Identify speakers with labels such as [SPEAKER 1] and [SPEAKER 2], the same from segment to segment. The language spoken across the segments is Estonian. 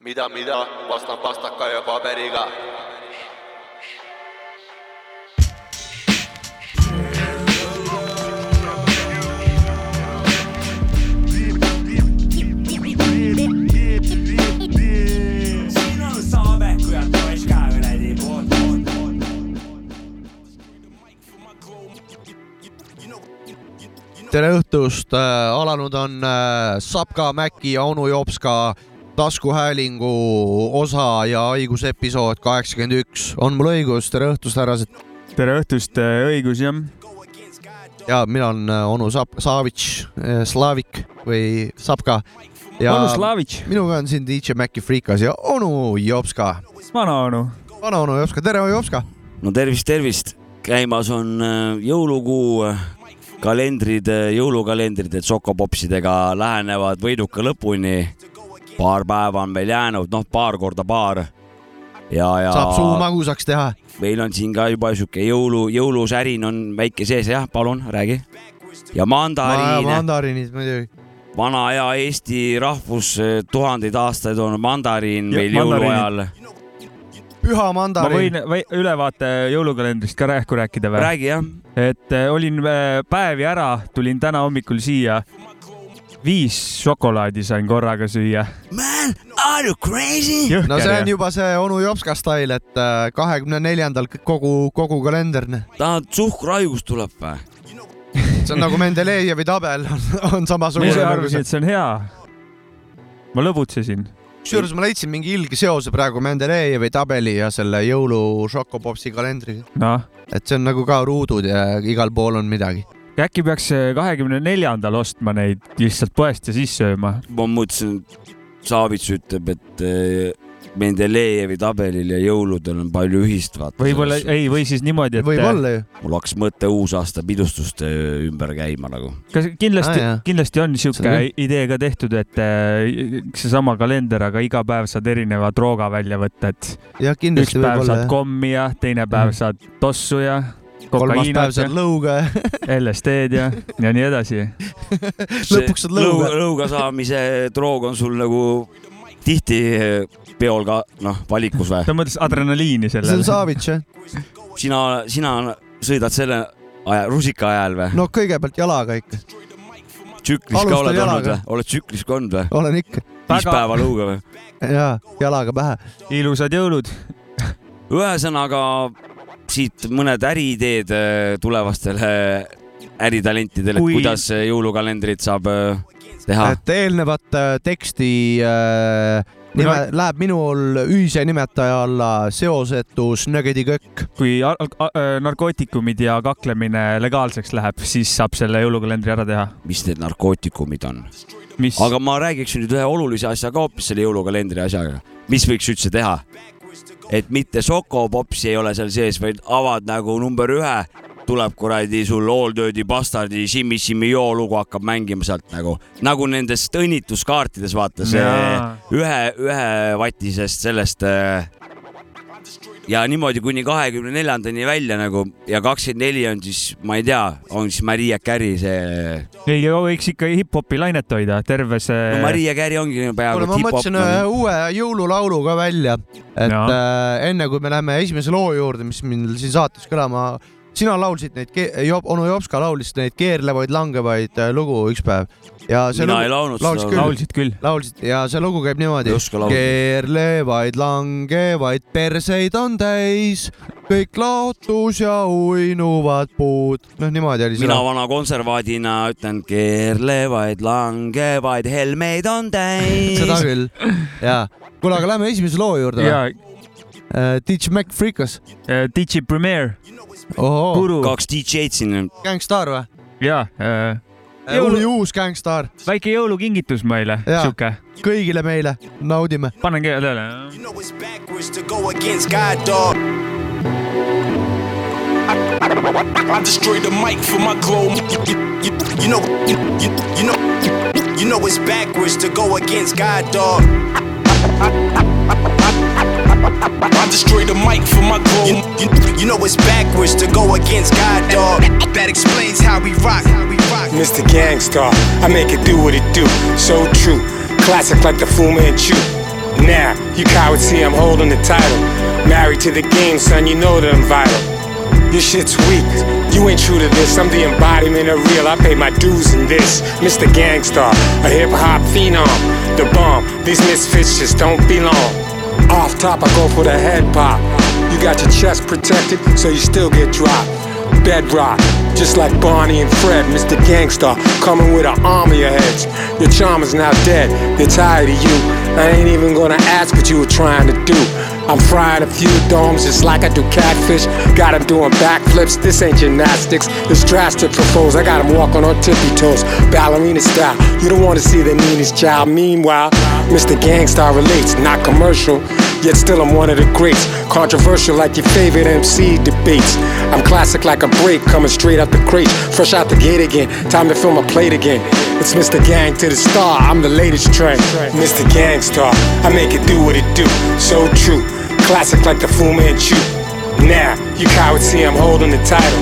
[SPEAKER 1] mida, mida, vastan pastaka ja paberiga.
[SPEAKER 2] siin on saave, kui on toška kuradi poolt, poolt,
[SPEAKER 3] tere õhtust, alanud on äh, Sapka, Mäki ja onu Jopska taskuhäälingu osa ja haigusepisood kaheksakümmend üks. on mul õigus, tere õhtust, härrased.
[SPEAKER 4] tere õhtust, õigus jah.
[SPEAKER 3] ja mina olen äh, onu Sap-, Savitš, Slavik või Sapka. ja
[SPEAKER 4] onu Slavitš,
[SPEAKER 3] minuga on siin DJ Mäki Frikas ja onu Jopska.
[SPEAKER 4] vana onu.
[SPEAKER 3] vana onu Jopska, tere Jopska.
[SPEAKER 5] no tervist, tervist. käimas on äh, jõulukuu, kalendrid, jõulukalendrid, et sokopopsidega lähenevad võiduka lõpuni. Paar päeva on veel jäänud, noh, paar korda paar. ja, ja
[SPEAKER 3] saab suu magusaks teha.
[SPEAKER 5] meil on siin ka juba sihuke jõulu, jõulusärin on väike sees, jah, palun räägi. ja mandariin,
[SPEAKER 3] mandariinid muidugi.
[SPEAKER 5] vana hea Eesti rahvus, tuhandeid aastaid on mandariin
[SPEAKER 4] Ja,
[SPEAKER 5] meil jõuluajal.
[SPEAKER 3] püha
[SPEAKER 4] ma
[SPEAKER 3] mandariin
[SPEAKER 4] võin. või, ülevaate jõulukalendrist ka rääku rääkida või?
[SPEAKER 5] räägi jah,
[SPEAKER 4] et äh, olin äh, päevi ära, tulin täna hommikul siia. Viis šokolaadi sain korraga süüa.
[SPEAKER 5] man, are you crazy?
[SPEAKER 3] no see on juba see onu Jopska stail, et äh, kahekümne neljandal kogu, kogu kalender.
[SPEAKER 5] tahad suhkruhaigus tuleb või?
[SPEAKER 3] see on nagu Mendelejevi tabel on, on
[SPEAKER 4] ma
[SPEAKER 3] samasugune
[SPEAKER 4] ise
[SPEAKER 3] nagu
[SPEAKER 4] arvasin,
[SPEAKER 3] see.
[SPEAKER 4] et see on hea. ma lõbutsesin.
[SPEAKER 3] kusjuures ma leidsin mingi ilge seose praegu Mendelejevi tabeli ja selle jõulu Šokopopsi kalendriga,
[SPEAKER 4] noh,
[SPEAKER 3] et see on nagu ka ruudud ja igal pool on midagi.
[SPEAKER 4] Äkki peaks äh, kahekümne neljandal ostma neid lihtsalt poest ja siis sööma.
[SPEAKER 5] ma mõtlesin, Savits ütleb, et Mendelejevi tabelil ja jõuludel on palju ühist, vaata.
[SPEAKER 4] võib-olla ei, või siis niimoodi, et äh,
[SPEAKER 3] võib-olla ju.
[SPEAKER 5] mul hakkas mõte uusaasta pidustuste ümber käima nagu.
[SPEAKER 4] kas kindlasti
[SPEAKER 3] Ah,
[SPEAKER 4] kindlasti on sihuke idee ka tehtud, et äh, seesama kalender, aga iga päev saad erineva drooga välja võtta, et üks
[SPEAKER 3] kindlasti
[SPEAKER 4] päev saad kommi ja teine päev
[SPEAKER 3] Mm.
[SPEAKER 4] saad tossu ja
[SPEAKER 3] kolmas päev saad lõuga ja
[SPEAKER 4] LSD-d ja, ja nii edasi.
[SPEAKER 3] lõpuks saad lõuga.
[SPEAKER 5] lõuga saamise droog on sul nagu tihti eh, peol ka noh, valikus või?
[SPEAKER 4] ta mõtles adrenaliini
[SPEAKER 3] see on
[SPEAKER 4] sellele.
[SPEAKER 3] Savits jah.
[SPEAKER 5] sina, sina sõidad selle aja, rusika ajal või no.?
[SPEAKER 3] kõigepealt jalaga ikka,
[SPEAKER 5] tsüklis ka oled olnud või? oled tsüklis ka olnud või?
[SPEAKER 3] olen ikka
[SPEAKER 5] viis päeva lõuga või?
[SPEAKER 3] ja jalaga pähe.
[SPEAKER 4] ilusad jõulud.
[SPEAKER 5] ühesõnaga siit mõned äriideed äh, tulevastele äritalentidele, et
[SPEAKER 4] Kui-
[SPEAKER 5] kuidas äh, jõulukalendrit saab äh, teha.
[SPEAKER 3] et eelnevat teksti äh, nime läheb minul ühise nimetaja alla seosetus nögedikökk.
[SPEAKER 4] kui narkootikumid ja kaklemine legaalseks läheb, siis saab selle jõulukalendri ära teha.
[SPEAKER 5] mis need narkootikumid on? aga ma räägiks nüüd ühe olulise asja ka hoopis selle jõulukalendri asjaga, mis võiks üldse teha. Et mitte Sokopopsi ei ole seal sees, vaid avad nagu number ühe, tuleb kuradi sul All Dirty Bastardi Shimmy Shimmy Yoo lugu hakkab mängima sealt nagu, nagu nendest õnnituskaartides vaata see ühe, ühevatisest sellest äh, ja niimoodi kuni kahekümne neljandani välja nagu ja kakskümmend neli on siis, ma ei tea, on siis Maria Carey see.
[SPEAKER 4] ei võiks ikka hip-hopi lainet hoida, terve see
[SPEAKER 5] no Maria Carey ongi peaaegu
[SPEAKER 3] ma mõtlesin ühe uue jõululaulu ka välja, et
[SPEAKER 4] Jaa.
[SPEAKER 3] äh, enne kui me läheme esimese loo juurde, mis meil siin saates kõlama, sina laulsid neid, onu Jopska laulis neid keerlevaid langevaid äh, lugu üks päev ja see
[SPEAKER 5] mina ei
[SPEAKER 3] lugu
[SPEAKER 5] laulnud
[SPEAKER 3] laulis
[SPEAKER 5] seda
[SPEAKER 3] küll..
[SPEAKER 4] laulsid küll.
[SPEAKER 3] laulsid ja see lugu käib niimoodi
[SPEAKER 5] ei.
[SPEAKER 3] keerlevaid langevaid perseid on täis, kõik laotus ja uinuvad puud. noh, niimoodi oli see
[SPEAKER 5] mina vana konservaadina ütlen, keerlevaid, langevaid helmeid on täis
[SPEAKER 3] seda. küll, jaa. kuule, aga lähme esimese loo juurde või
[SPEAKER 4] ja
[SPEAKER 3] uh,? Teach Mac Freekas.
[SPEAKER 4] äh, DJ Premier,
[SPEAKER 3] ohoo,
[SPEAKER 4] Guru
[SPEAKER 5] kaks DJ-d siin.
[SPEAKER 3] Gangstar või?
[SPEAKER 4] ja äh,
[SPEAKER 3] jõulu uus Gangstar,
[SPEAKER 4] väike jõulukingitus meile,
[SPEAKER 3] Jaa.
[SPEAKER 4] sihuke,
[SPEAKER 3] kõigile meile, naudime.
[SPEAKER 4] panen keele.
[SPEAKER 2] You know it's backwards to go against God, dog. I destroy the mic for my glow. You, you, you know, you, you, you know, you know it's backwards to go against God, dog. I destroy the mic for my glow. You, you, you know it's backwards to go against God, dog. That explains how we rock. How we rock.
[SPEAKER 6] Mr. Gangstar, I make it do what it do. So true. Classic like the Fu Manchu. Now, you cowards see I'm holding the title. Married to the game, son, you know that I'm vital. Your shit's weak. You ain't true to this. I'm the embodiment of real. I pay my dues in this. Mr. Gangstar, a hip hop phenom. The bomb. These misfits just don't belong. Off top, I go for the head pop. You got your chest protected, so you still get dropped. Bedrock, just like Barney and Fred, Mr. Gangstar, coming with an army of heads. Your charm is now dead, they're tired of you. I ain't even gonna ask what you were trying to do. I'm frying a few domes just like I do catfish. Got 'em doing backflips, this ain't gymnastics. It's drastic propose. I got 'em walking on tippy toes, ballerina style. You don't wanna see the meanest child. Meanwhile, Mr. Gangstar relates, not commercial. Yet still I'm one of the greats. Controversial like your favorite MC debates. I'm classic like a break, coming straight out the crate. Fresh out the gate again, time to fill my plate again. It's Mr. Gang to the star, I'm the latest trend. Mr. Gangstar, I make it do what it do. So true, classic like the Fu Manchu. Now, you cowards see I'm holding the title.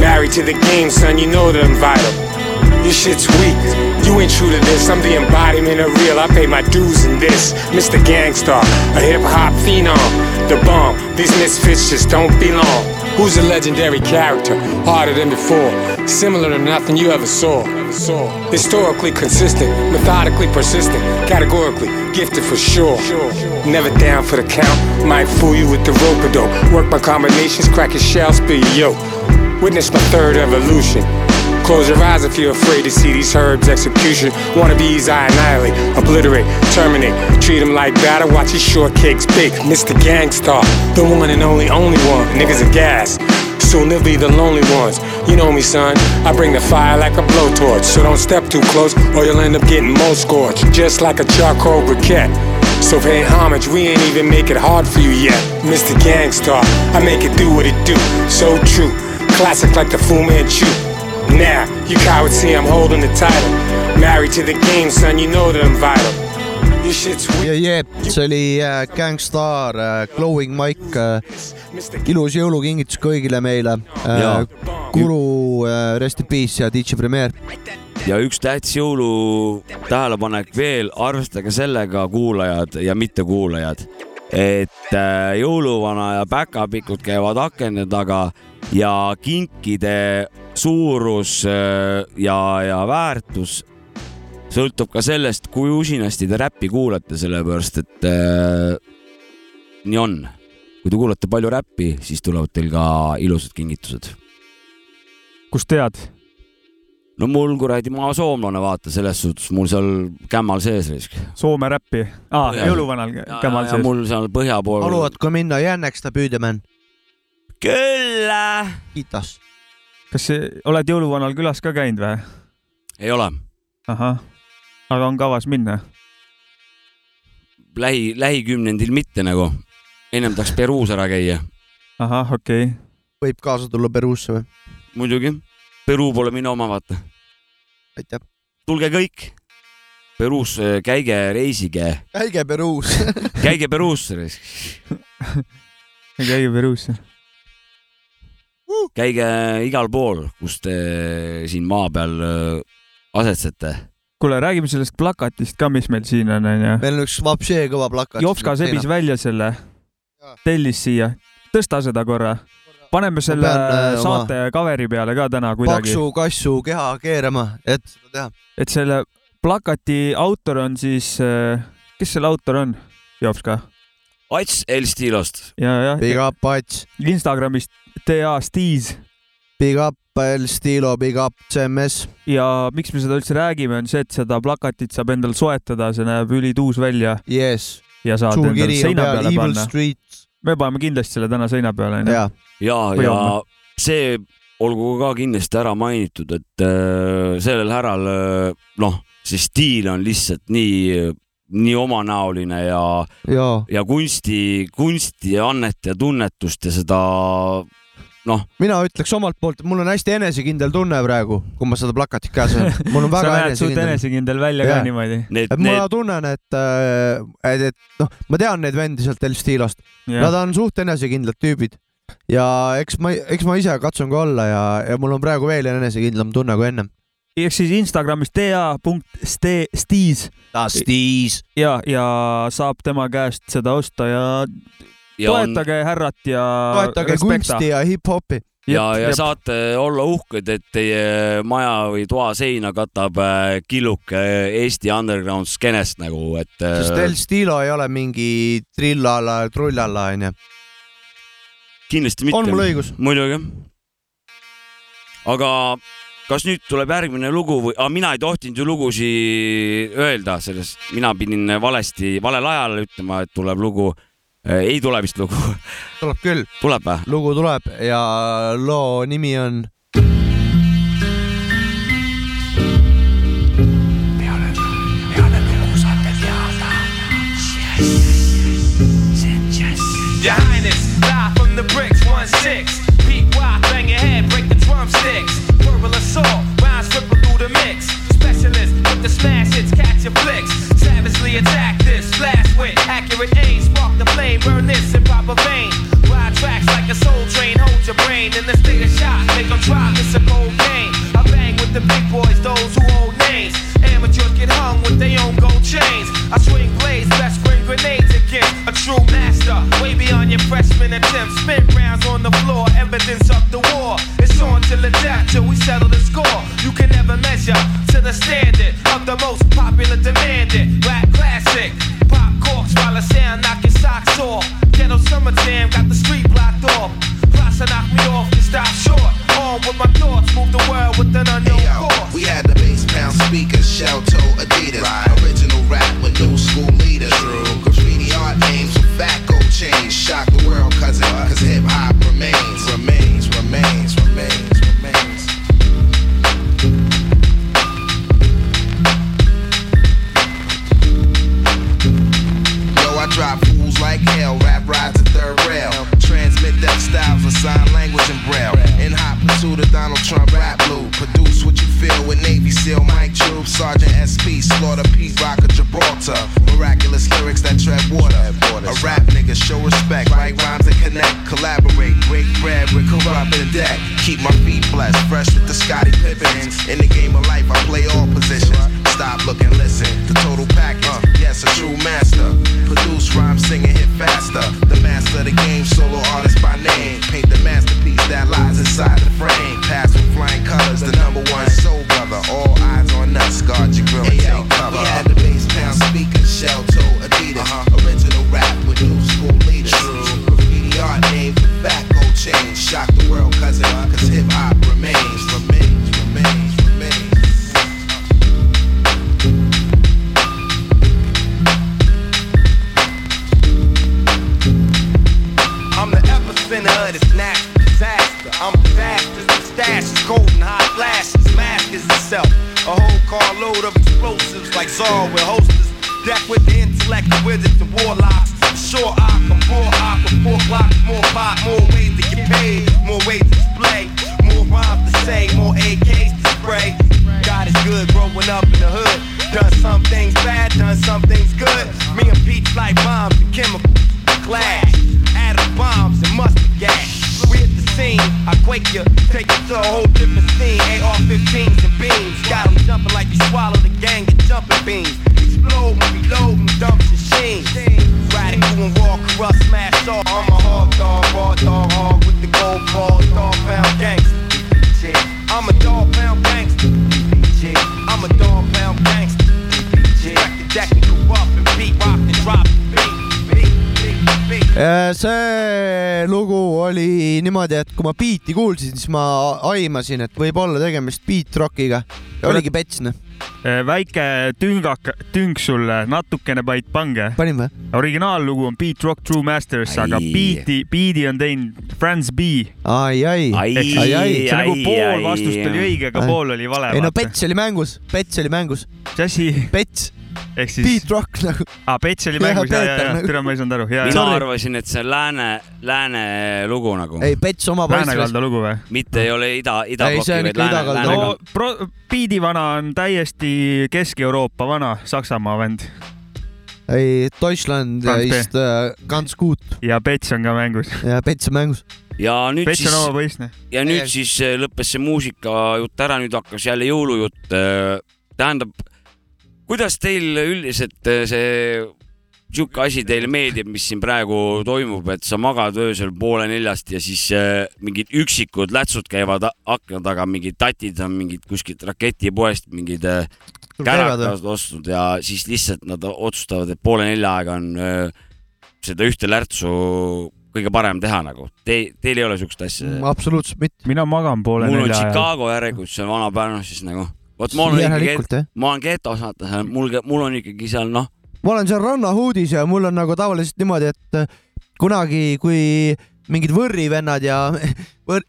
[SPEAKER 6] Married to the game, son, you know that I'm vital. Your shit's weak. You ain't true to this. I'm the embodiment of real. I pay my dues in this. Mr. Gangstar, a hip hop phenom. The bomb. These misfits just don't belong. Who's a legendary character? Harder than before. Similar to nothing you ever saw. Historically consistent, methodically persistent, categorically gifted for sure. Never down for the count. Might fool you with the rope a dope. Work my combinations, crack your shell, spill your yoke. Witness my third evolution. Close your eyes if you're afraid to see these herbs execution. Wannabes I annihilate, obliterate, terminate. Treat them like batter, watch these shortcakes bake. Mr. Gangstar, the one and only, only one. Niggas are gas. Soon they'll be the lonely ones. You know me, son. I bring the fire like a blowtorch. So don't step too close or you'll end up getting more scorched. Just like a charcoal briquette. So pay homage, we ain't even make it hard for you yet. Mr. Gangstar, I make it do what it do. So true. Classic like the Fu Manchu. Now, you cowards see I'm holding the title. Married to the game, son, you know that I'm vital.
[SPEAKER 3] Ja jep, see oli äh, Gangstar äh,, Glowing Mike äh,, ilus jõulukingitus kõigile meile. Guru Rest in Peace ja DJ Premier.
[SPEAKER 5] ja üks tähtis jõulu tähelepanek veel, arvestage sellega, kuulajad ja mittekuulajad, et jõuluvana ja päkapikud käivad akende taga ja kinkide suurus äh, ja, ja väärtus sõltub ka sellest, kui usinasti te räppi kuulate, sellepärast et äh, nii on. kui te kuulate palju räppi, siis tulevad teil ka ilusad kingitused
[SPEAKER 4] kust tead?
[SPEAKER 5] no mul kuradi, ma soomlane, vaata selles suhtes mul seal kämmal sees risk.
[SPEAKER 4] Soome räppi ah,, jõuluvanal kämal sees.
[SPEAKER 5] mul seal põhja pool.
[SPEAKER 3] haluatko minna jänneksta püüdemään?
[SPEAKER 5] küll.
[SPEAKER 3] kiitos.
[SPEAKER 4] Kas see- oled jõuluvanal külas ka käinud või?
[SPEAKER 5] ei ole,
[SPEAKER 4] ahah, aga on kavas minna?
[SPEAKER 5] lähi, lähikümnendil mitte nagu. ennem tahaks Peruus ära käia,
[SPEAKER 4] ahah, okei okay..
[SPEAKER 3] võib kaasa tulla Peruusse või?
[SPEAKER 5] muidugi. Peruu pole minu oma, vaata.
[SPEAKER 3] aitäh.
[SPEAKER 5] tulge kõik. Peruus äh, käige, reisige,
[SPEAKER 3] käige Peruus.
[SPEAKER 5] käige Peruusse,
[SPEAKER 4] käige Peruusse.
[SPEAKER 5] Käige igal pool, kus te siin maa peal äh, asetsete.
[SPEAKER 4] kuule, räägime sellest plakatist ka, mis meil siin on, onju.
[SPEAKER 3] meil on üks vapšee kõva plakat.
[SPEAKER 4] Jopska sebis välja selle, tellis siia, tõsta seda korra. paneme selle
[SPEAKER 3] pean, äh, oma-
[SPEAKER 4] saate coveri peale ka täna kuidagi,
[SPEAKER 3] paksu kassu keha keerama, et seda teha.
[SPEAKER 4] et selle plakati autor on siis, kes selle autor on, Jopska?
[SPEAKER 5] Ats El Stilost,
[SPEAKER 4] ja,
[SPEAKER 3] Big up Ats,
[SPEAKER 4] Instagramist TA Stiis.
[SPEAKER 3] Big up El Stilo, big up CMS.
[SPEAKER 4] ja miks me seda üldse räägime, on see, et seda plakatit saab endal soetada, see näeb ülituus välja.
[SPEAKER 3] Yes,
[SPEAKER 4] ja saad
[SPEAKER 3] suur
[SPEAKER 4] endal seina
[SPEAKER 3] peal,
[SPEAKER 4] peale
[SPEAKER 3] Evil
[SPEAKER 4] panna. Me paneme kindlasti selle täna seina peale, onju.
[SPEAKER 3] ja
[SPEAKER 5] ja, ja see olgu ka kindlasti ära mainitud, et äh, sellel härral äh, noh, see stiil on lihtsalt nii, nii omanäoline ja,
[SPEAKER 3] ja
[SPEAKER 5] ja kunsti, kunsti ja annet ja tunnetust ja seda noh,
[SPEAKER 3] mina ütleks omalt poolt, mul on hästi enesekindel tunne praegu, kui ma seda plakatit käes olen. mul on väga enesekindel.
[SPEAKER 4] enesekindel välja ka
[SPEAKER 3] Jaa.
[SPEAKER 4] niimoodi.
[SPEAKER 5] need,
[SPEAKER 3] et ma
[SPEAKER 5] need,
[SPEAKER 3] tunnen, et, et, et noh, ma tean neid vendi sealt El Stilost, nad on suht enesekindlad tüübid ja eks ma, eks ma ise katsun ka olla ja, ja mul on praegu veel enesekindlam tunne kui ennem.
[SPEAKER 4] Ehk siis Instagramis tea.stiis
[SPEAKER 3] Tastis.
[SPEAKER 4] ja, ja saab tema käest seda osta ja,
[SPEAKER 5] ja on
[SPEAKER 4] toetage härrat ja
[SPEAKER 3] toetage kunsti ja hip-hopi.
[SPEAKER 5] ja, ja saate olla uhked, et teie maja või toa seina katab äh, killuke Eesti underground skeenest nagu, et
[SPEAKER 3] sest
[SPEAKER 5] äh,
[SPEAKER 3] El Stilo ei ole mingi trillala, trullala onju.
[SPEAKER 5] kindlasti mitte.
[SPEAKER 3] on mul õigus?
[SPEAKER 5] muidugi. aga kas nüüd tuleb järgmine lugu või ah,, mina ei tohtinud ju lugusid öelda sellest, mina pidin valesti, valel ajal ütlema, et tuleb lugu. ei tule vist lugu,
[SPEAKER 3] tuleb küll,
[SPEAKER 5] tuleb või?
[SPEAKER 3] lugu tuleb ja loo nimi on
[SPEAKER 7] live from the bricks, 1-6. Peak wide, bang your head, break the drumsticks. Verbal assault, rhymes ripple through the mix. Specialist with the smash hits, catch your flicks. Savagely attack this, blast with accurate aim. Spark the flame, burn this in proper vein. Ride tracks like a soul train, hold your brain in the state of shock. Make them drop, it's a cold game. I the big boys, those who hold names. Amateurs get hung with their own gold chains. I swing blades, best bring grenades against a true master. Way beyond your freshman attempts. Spin rounds on the floor, evidence of the war. It's on till the death till we settle the score. You can never measure to the standard of the most popular demanded rap classic. Pop corks while the sound knock your socks off. Ghetto summer jam got the street blocked off. Plus, I knock me off and stop short. On with my thoughts, move the world with an
[SPEAKER 3] see lugu oli niimoodi, et kui ma biiti kuulsin, siis ma aimasin, et võib olla tegemist beat rockiga. oligi pets, noh.
[SPEAKER 4] Eh, väike tüngak, tünk sulle, natukene panid pange.
[SPEAKER 3] panin või?
[SPEAKER 4] originaallugu on Beat Rock True Masters, aga beat'i, beat'i on teinud Franz B.
[SPEAKER 3] ai, ai.
[SPEAKER 5] ai,
[SPEAKER 3] ai, ai.
[SPEAKER 4] see nagu
[SPEAKER 5] ai,
[SPEAKER 4] pool vastust oli õige, aga pool oli vale.
[SPEAKER 3] ei no pets oli mängus, pets oli mängus,
[SPEAKER 4] mis asi,
[SPEAKER 3] pets,
[SPEAKER 4] ehk siis
[SPEAKER 3] beat, rock nagu.
[SPEAKER 4] aa, pets oli mängus ja, ja, ja
[SPEAKER 3] nagu-
[SPEAKER 4] tere, ma ei saanud aru, ja,
[SPEAKER 5] mina
[SPEAKER 4] ja
[SPEAKER 5] arvasin, et see on lääne, lääne lugu nagu,
[SPEAKER 3] ei, pets oma paistvas.
[SPEAKER 4] Läänekalda lugu või?
[SPEAKER 5] mitte ei ole ida,
[SPEAKER 3] Ei, see
[SPEAKER 5] idabloki,
[SPEAKER 3] on
[SPEAKER 5] vaid
[SPEAKER 3] ikka
[SPEAKER 5] lääne,
[SPEAKER 3] idakalda.
[SPEAKER 5] lääne
[SPEAKER 4] no pro-, Beat'i vana on täiesti Kesk-Euroopa vana Saksamaa vend
[SPEAKER 3] ei, Deutschland
[SPEAKER 4] Franz B.
[SPEAKER 3] ist äh, ganz gut
[SPEAKER 4] ja Pets on ka mängus.
[SPEAKER 3] ja pets on mängus.
[SPEAKER 5] ja nüüd
[SPEAKER 4] Petsa
[SPEAKER 5] siis
[SPEAKER 4] poiss,
[SPEAKER 5] ja nüüd
[SPEAKER 3] Täiesti.
[SPEAKER 5] siis äh, lõppes see muusikajutt ära, nüüd hakkas jälle jõulujutt. tähendab, kuidas teil üldiselt äh, see sihuke asi teile meeldib, mis siin praegu toimub, et sa magad öösel poole neljast ja siis äh, mingid üksikud lätsud käivad akna taga, mingid tatid on mingid kuskilt raketipoest mingid äh, kärakad ostnud ja siis lihtsalt nad otsustavad, et poole nelja aega on öö, seda ühte lärtsu kõige parem teha nagu. Te, teil ei ole siukest asja?
[SPEAKER 3] absoluutselt mitte.
[SPEAKER 4] mina magan poole
[SPEAKER 5] mul on
[SPEAKER 4] nelja ajal.
[SPEAKER 5] Chicago järelikult see vana Pärnu siis nagu. Vot ma olen ikkagi, ma olen getos, vaata, mul, mul on ikkagi seal noh,
[SPEAKER 3] ma olen seal rannahuudis ja mul on nagu tavaliselt niimoodi, et äh, kunagi, kui mingid võrrivennad ja võr...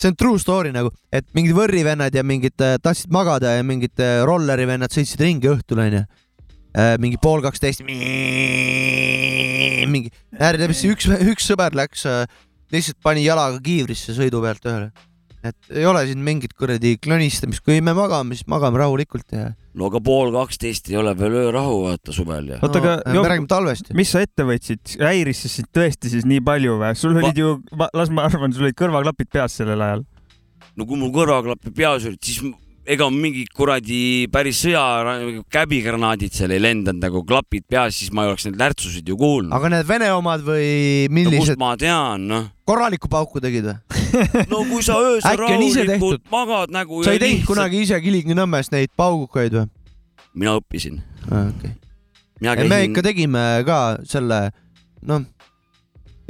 [SPEAKER 3] see on true story nagu, et mingid võrrivennad ja mingid äh, tahtsid magada ja mingid äh, rollerivennad sõitsid ringi õhtul onju. mingi pool kaksteist, mingi, üks, üks sõber läks, lihtsalt pani jalaga kiivrisse sõidu pealt ühele. Et ei ole siin mingit kuradi klõnistamist, kui me magame, siis magame rahulikult ja.
[SPEAKER 5] no aga pool kaksteist ei ole veel öörahu vaata suvel ja.
[SPEAKER 4] oota, aga
[SPEAKER 3] me
[SPEAKER 4] Jop-
[SPEAKER 3] räägime talvest.
[SPEAKER 4] mis sa ette võtsid, häiris see sind tõesti siis nii palju või? sul olid ju, las ma arvan, sul olid kõrvaklapid peas sellel ajal.
[SPEAKER 5] no kui mul kõrvaklapid peas olid, siis ega mingid kuradi päris sõja käbigranaadid seal ei lendanud nagu klapid peas, siis ma ei oleks neid lärtsusid ju kuulnud.
[SPEAKER 3] aga need Vene omad või
[SPEAKER 5] no kust
[SPEAKER 3] millised,
[SPEAKER 5] ma tean, noh.
[SPEAKER 3] korralikku pauku tegid või?
[SPEAKER 5] no kui sa öösel rahulikult magad nagu.
[SPEAKER 3] sa ei teinud kunagi ise Kilingi-Nõmmes neid paugukaid või?
[SPEAKER 5] mina õppisin. mina
[SPEAKER 3] me
[SPEAKER 5] käisin
[SPEAKER 3] ikka, tegime ka selle, noh,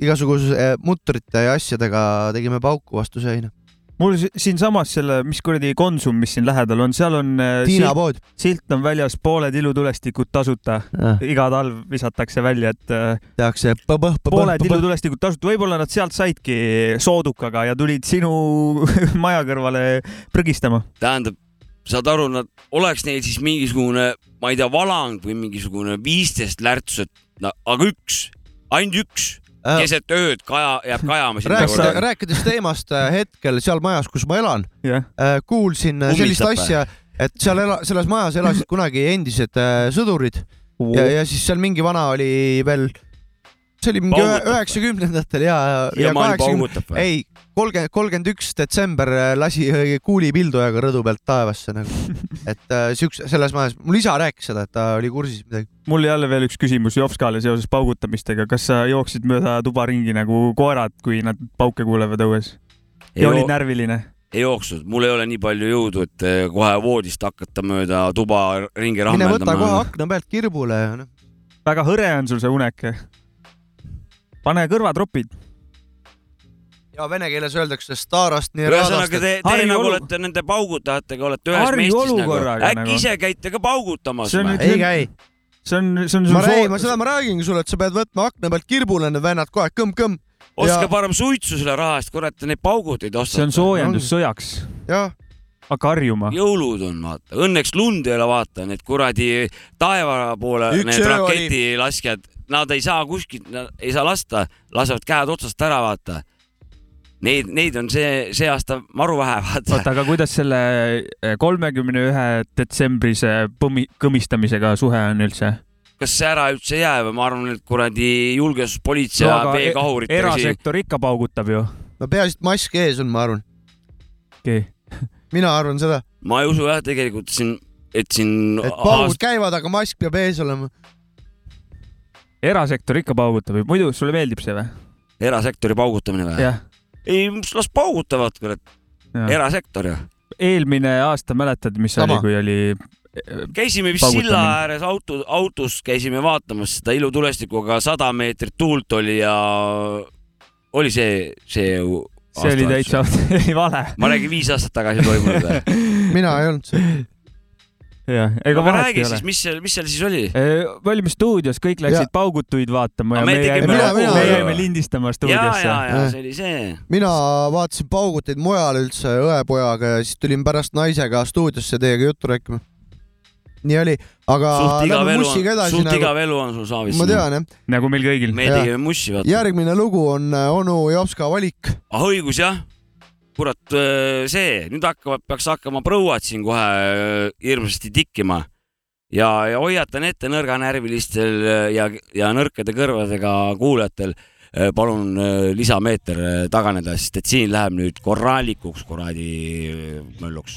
[SPEAKER 3] igasuguse mutrite ja asjadega tegime pauku vastu seina.
[SPEAKER 4] Mul si- siinsamas selle, mis kuradi Konsum, mis siin lähedal on, seal on äh,
[SPEAKER 3] Tiina
[SPEAKER 4] silt,
[SPEAKER 3] pood.
[SPEAKER 4] silt on väljas, pooled ilutulestikud tasuta. iga talv visatakse välja, et äh,
[SPEAKER 3] tehakse
[SPEAKER 4] pooled ilutulestikud tasuta, võib-olla nad sealt saidki soodukaga ja tulid sinu maja kõrvale prügistama.
[SPEAKER 5] tähendab, saad aru, nad oleks neil siis mingisugune, ma ei tea, valang või mingisugune viisteist lärtsu, et no, aga üks, ainult üks keset ööd kaja, jääb kajama sinna
[SPEAKER 3] rääkides,
[SPEAKER 5] korda.
[SPEAKER 3] rääkides teemast äh, hetkel seal majas, kus ma elan, kuulsin äh, sellist
[SPEAKER 5] Ummistab
[SPEAKER 3] asja, et seal ela-, selles majas elasid kunagi endised äh, sõdurid ja, ja siis seal mingi vana oli veel, see oli mingi üheksakümnendatel ja, ja
[SPEAKER 5] siiamaani
[SPEAKER 3] kaheksakümne,
[SPEAKER 5] paugutab või?
[SPEAKER 3] ei, kolmkümmend, kolmkümmend üks detsember äh, lasi äh, kuulipildujaga rõdu pealt taevasse nagu, et äh, siukse, selles majas, mul isa rääkis seda, et ta oli kursis midagi.
[SPEAKER 4] mul jälle veel üks küsimus Jopskale seoses paugutamistega, kas sa jooksid mööda tuba ringi nagu koerad, kui nad pauke kuulevad õues
[SPEAKER 5] ei,
[SPEAKER 4] ja olid närviline?
[SPEAKER 5] ei jooksnud, mul ei ole nii palju jõudu, et eh, kohe voodist hakata mööda tuba ringi
[SPEAKER 3] mine võta kohe
[SPEAKER 5] rahmeldama.
[SPEAKER 3] akna pealt kirbule ja noh,
[SPEAKER 4] väga hõre on sul see unek. pane kõrvatropid.
[SPEAKER 3] Ja vene keeles öeldakse starast nii
[SPEAKER 5] ühesõnaga, te, te
[SPEAKER 4] Harju
[SPEAKER 5] nagu olete nende paugutajatega olete ühes
[SPEAKER 4] Harju
[SPEAKER 5] mestis nagu. äkki
[SPEAKER 4] nagu.
[SPEAKER 5] ise käite ka paugutamas
[SPEAKER 4] See
[SPEAKER 3] ei käi.
[SPEAKER 4] see on, see on
[SPEAKER 3] ma räägin, ma seda ma räägingi sulle, et sa pead võtma akna pealt kirbule need vennad kohe kõmm-kõmm
[SPEAKER 5] ostke
[SPEAKER 3] ja-
[SPEAKER 5] parem suitsu selle raha eest, kurat, neid pauguteid
[SPEAKER 4] see
[SPEAKER 5] ostate
[SPEAKER 4] on. soojendus sõjaks.
[SPEAKER 3] jah,
[SPEAKER 4] hakka harjuma.
[SPEAKER 5] jõulud on, vaata, õnneks lund ei ole, vaata, need kuradi taeva poole,
[SPEAKER 3] Üks
[SPEAKER 5] need raketilaskjad, nad ei saa kuskilt, ei saa lasta, lasevad käed otsast ära, vaata. Neid, neid on see, see aasta maru vähe, vaata.
[SPEAKER 4] oota, aga kuidas selle eh, kolmekümne ühe detsembrise põmi-, kõmistamisega suhe on üldse?
[SPEAKER 5] kas see ära üldse ei jää või ma arvan, et kuradi julgestuspolitsei ja veekahurid.
[SPEAKER 4] erasektor ikka paugutab ju.
[SPEAKER 3] no peaasi, et mask ees on, ma arvan,
[SPEAKER 4] okei,
[SPEAKER 3] mina arvan seda,
[SPEAKER 5] ma ei usu jah, tegelikult siin, et siin
[SPEAKER 3] et paugud käivad, aga mask peab ees olema.
[SPEAKER 4] erasektor ikka paugutab ju, muidu sulle meeldib see või?
[SPEAKER 5] erasektori paugutamine või? ei, las paugutavad, kurat, erasektor ju.
[SPEAKER 4] eelmine aasta mäletad, mis
[SPEAKER 3] Sama.
[SPEAKER 4] oli, kui oli
[SPEAKER 5] käisime vist silla ääres auto, autos käisime vaatamas seda ilutulestikuga, sada meetrit tuult oli ja oli see, see ju
[SPEAKER 4] see oli täitsa ei, vale.
[SPEAKER 5] ma räägin viis aastat tagasi toimunud
[SPEAKER 3] mina ei olnud seal.
[SPEAKER 4] jah, ega
[SPEAKER 5] aga
[SPEAKER 4] vahet
[SPEAKER 5] räägi
[SPEAKER 4] ei ole
[SPEAKER 5] siis,. mis seal, mis seal siis oli?
[SPEAKER 4] me olime stuudios, kõik läksid
[SPEAKER 3] Ja-
[SPEAKER 4] paugutuid vaatama ja
[SPEAKER 5] Aga me
[SPEAKER 4] jäime,
[SPEAKER 3] Mina- mina-
[SPEAKER 4] me jäime lindistama
[SPEAKER 5] ja,
[SPEAKER 4] stuudiosse
[SPEAKER 5] ja, ja
[SPEAKER 3] Jah.
[SPEAKER 5] see oli see.
[SPEAKER 3] mina vaatasin pauguteid mujal üldse õepojaga ja siis tulin pärast naisega stuudiosse teiega juttu rääkima. nii oli, aga
[SPEAKER 5] suht igav
[SPEAKER 3] lähme mussiga
[SPEAKER 5] on,
[SPEAKER 3] edasi
[SPEAKER 5] suht
[SPEAKER 3] nagu,
[SPEAKER 5] igav elu on sul Saavis.
[SPEAKER 3] ma tean jah.
[SPEAKER 4] nagu meil kõigil.
[SPEAKER 5] me tegime mussi, vaata.
[SPEAKER 3] järgmine lugu on äh, onu Jopska valik.
[SPEAKER 5] ah õigus jah, kurat äh, see, nüüd hakkavad, peaks hakkama prouad siin kohe äh, hirmsasti tikkima. Ja, ja hoiatan ette nõrganärvilistel äh, ja, ja nõrkade kõrvadega kuulajatel, palun lisameeter taganeda, sest et siin läheb nüüd korralikuks kuradi mölluks.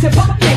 [SPEAKER 8] to pop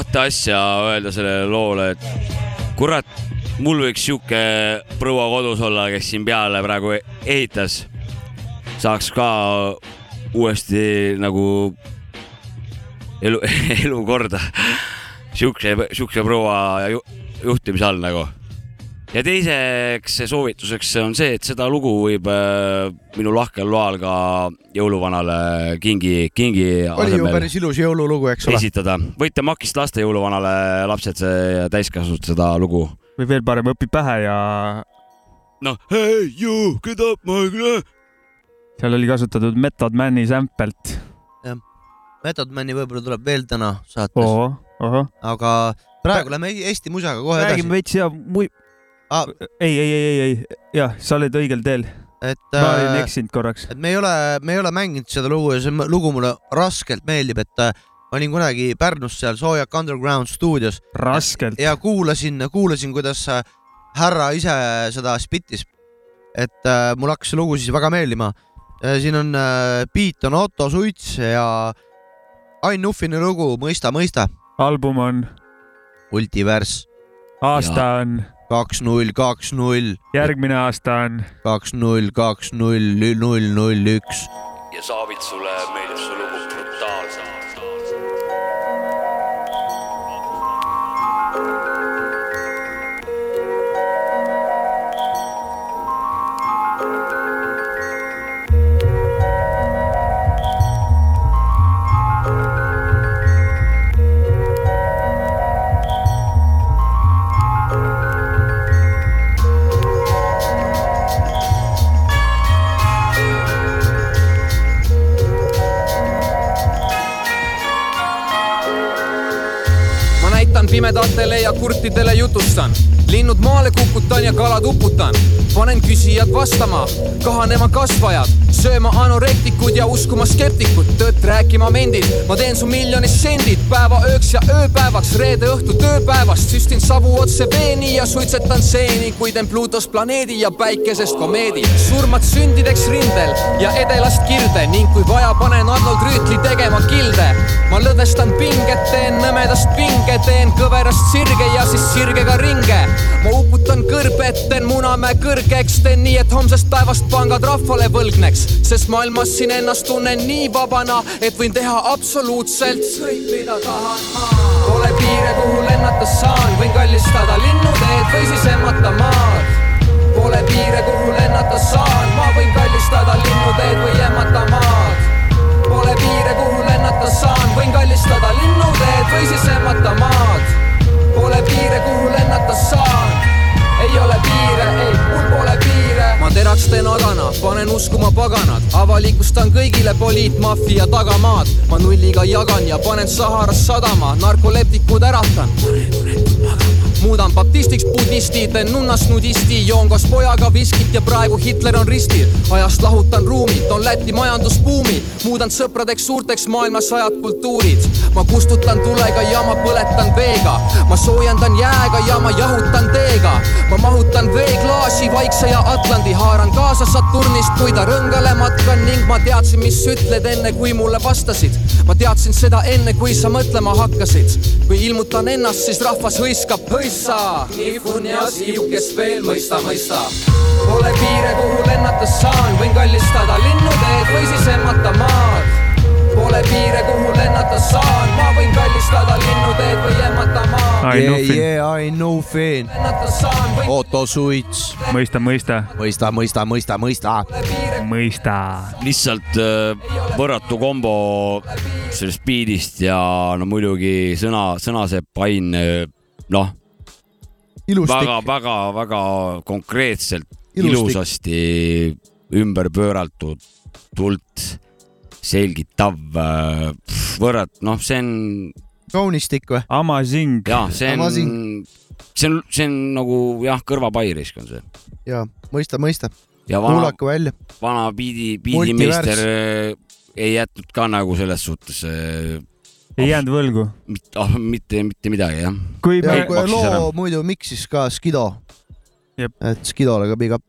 [SPEAKER 5] kahte asja öelda sellele loole, et kurat, mul võiks sihuke proua kodus olla, kes siin peale praegu ehitas, saaks ka uuesti nagu elu, elu korda. sihukese, sihukese proua juhtimise all nagu ja teiseks soovituseks on see, et seda lugu võib äh, minu lahkel loal ka jõuluvanale kingi, kingi
[SPEAKER 3] oli ju päris ilus jõululugu, eks ole.
[SPEAKER 5] esitada, võite makist lasta jõuluvanale lapsed ja täiskasvanud seda lugu.
[SPEAKER 4] või veel parem, õpi pähe ja.
[SPEAKER 5] noh, hey you, get up my girl.
[SPEAKER 4] seal oli kasutatud Method Man'i sample't.
[SPEAKER 3] jah, Method Man'i võib-olla tuleb veel täna saates. aga praegu lähme Eesti musaga kohe
[SPEAKER 4] Räägime
[SPEAKER 3] edasi.
[SPEAKER 4] räägime veits ja
[SPEAKER 3] ah..
[SPEAKER 4] ei, ei, ei, ei, ei, jah, sa olid õigel teel.
[SPEAKER 3] et.
[SPEAKER 4] ma olin
[SPEAKER 3] äh,
[SPEAKER 4] eksinud korraks.
[SPEAKER 3] et me ei ole, me ei ole mänginud seda lugu ja see lugu mulle raskelt meeldib, et äh, ma olin kunagi Pärnus seal Soojak Underground stuudios.
[SPEAKER 4] raskelt.
[SPEAKER 3] ja kuulasin, kuulasin, kuidas äh, härra ise seda spittis. et äh, mul hakkas see lugu siis väga meeldima. siin on äh,, beat on Otto Suits ja Ain Nuffini lugu Mõista, mõista.
[SPEAKER 4] album on.
[SPEAKER 3] Multiverse.
[SPEAKER 4] aasta ja. on
[SPEAKER 3] kaks, null, kaks, null.
[SPEAKER 4] järgmine aasta on.
[SPEAKER 3] kaks, null, kaks, null, null, null, üks.
[SPEAKER 5] ja Saavitsule me
[SPEAKER 9] pimedatele ja kurtidele jutustan. linnud maale kukutan ja kalad uputan. Panen küsijad vastama, kahanema kasvajad, sööma anorektikud ja uskuma skeptikud, tõtt rääkima mendid. ma teen su miljonist sendid päeva ööks ja ööpäevaks, reede õhtu tööpäevast, süstin savu otse veeni ja suitsetan seeni, kui teen Pluutost planeedi ja päikesest komeedi. surmad sündideks rindel ja edelast kirde ning kui vaja, panen Arnold Rüütli tegema kilde. ma lõdvestan pinget, teen nõmedast pinge, teen kõverast sirge ja siis sirgega ringe. ma uputan kõrbet, teen Munamäe kõrgeks, teen nii, et homsest päevast pangad rahvale võlgneks, sest maailmas siin ennast tunnen nii vabana, et võin teha absoluutselt kõik, mida tahan. Pole piire, kuhu lennata saan, võin kallistada linnuteed või siis emmata maad. Pole piire, kuhu lennata saan, ma võin kallistada linnuteed või emmata maad. Pole piire, kuhu lennata saan, võin kallistada linnuteed või siis emmata maad. Pole piire, kuhu lennata saan, ei ole piire, ei, mul pole piire. ma teraks teen adana, panen uskuma paganad, avalikustan kõigile poliitmaffia tagamaad. ma nulliga jagan ja panen Saharas sadama, narkoleptikud äratan muudan baptistiks budisti, teen nunnast nudisti, joon koos pojaga viskit ja praegu Hitler on ristil. ajast lahutan ruumi, toon Läti majandusbuumi, muudan sõpradeks suurteks maailma sajad kultuurid. ma kustutan tulega ja ma põletan veega, ma soojendan jääga ja ma jahutan teega. ma mahutan veeklaasi Vaikse ja Atlandi, haaran kaasa Saturnist, kui ta rõngale matkan ning ma teadsin, mis ütled enne, kui mulle vastasid. ma teadsin seda enne, kui sa mõtlema hakkasid. kui ilmutan ennast, siis rahvas hõiskab hõissa. nihun ja siib, kes veel mõista, mõista. Pole piire, kuhu lennata saan, võin kallistada linnuteed või siis emmata maad. Pole piire, kuhu lennata saan, ma võin kallistada linnuteed või emmata maad.
[SPEAKER 3] Yeah, yeah, I know
[SPEAKER 9] võin
[SPEAKER 3] Otto Suits.
[SPEAKER 4] mõista, mõista,
[SPEAKER 3] mõista, mõista, mõista, mõista.
[SPEAKER 4] mõista.
[SPEAKER 5] lihtsalt äh, võrratu kombo sellest beat'ist ja no muidugi sõna, sõnasepp Ain, noh,
[SPEAKER 3] ilustik.
[SPEAKER 5] Väga-väga-väga konkreetselt,
[SPEAKER 3] Ilustik.
[SPEAKER 5] ilusasti ümber pööratud, tult selgitav, võrrat, noh, see on
[SPEAKER 3] kaunistik või?
[SPEAKER 4] Amazing.
[SPEAKER 5] jah, see on see on, see on nagu jah, kõrvapairisk on see
[SPEAKER 3] jaa, mõista, mõista.
[SPEAKER 5] ja
[SPEAKER 3] kuulake välja.
[SPEAKER 5] vana biidi, biidimeister äh, ei jätnud ka nagu selles suhtes äh,
[SPEAKER 4] ei jäänud võlgu.
[SPEAKER 5] mit- ah, mitte, mitte midagi jah.
[SPEAKER 4] kui
[SPEAKER 3] ja
[SPEAKER 4] me,
[SPEAKER 3] kui
[SPEAKER 5] maksis ära.
[SPEAKER 3] loo muidu miksis ka Skido.
[SPEAKER 4] Jep.
[SPEAKER 3] et Skidole ka big up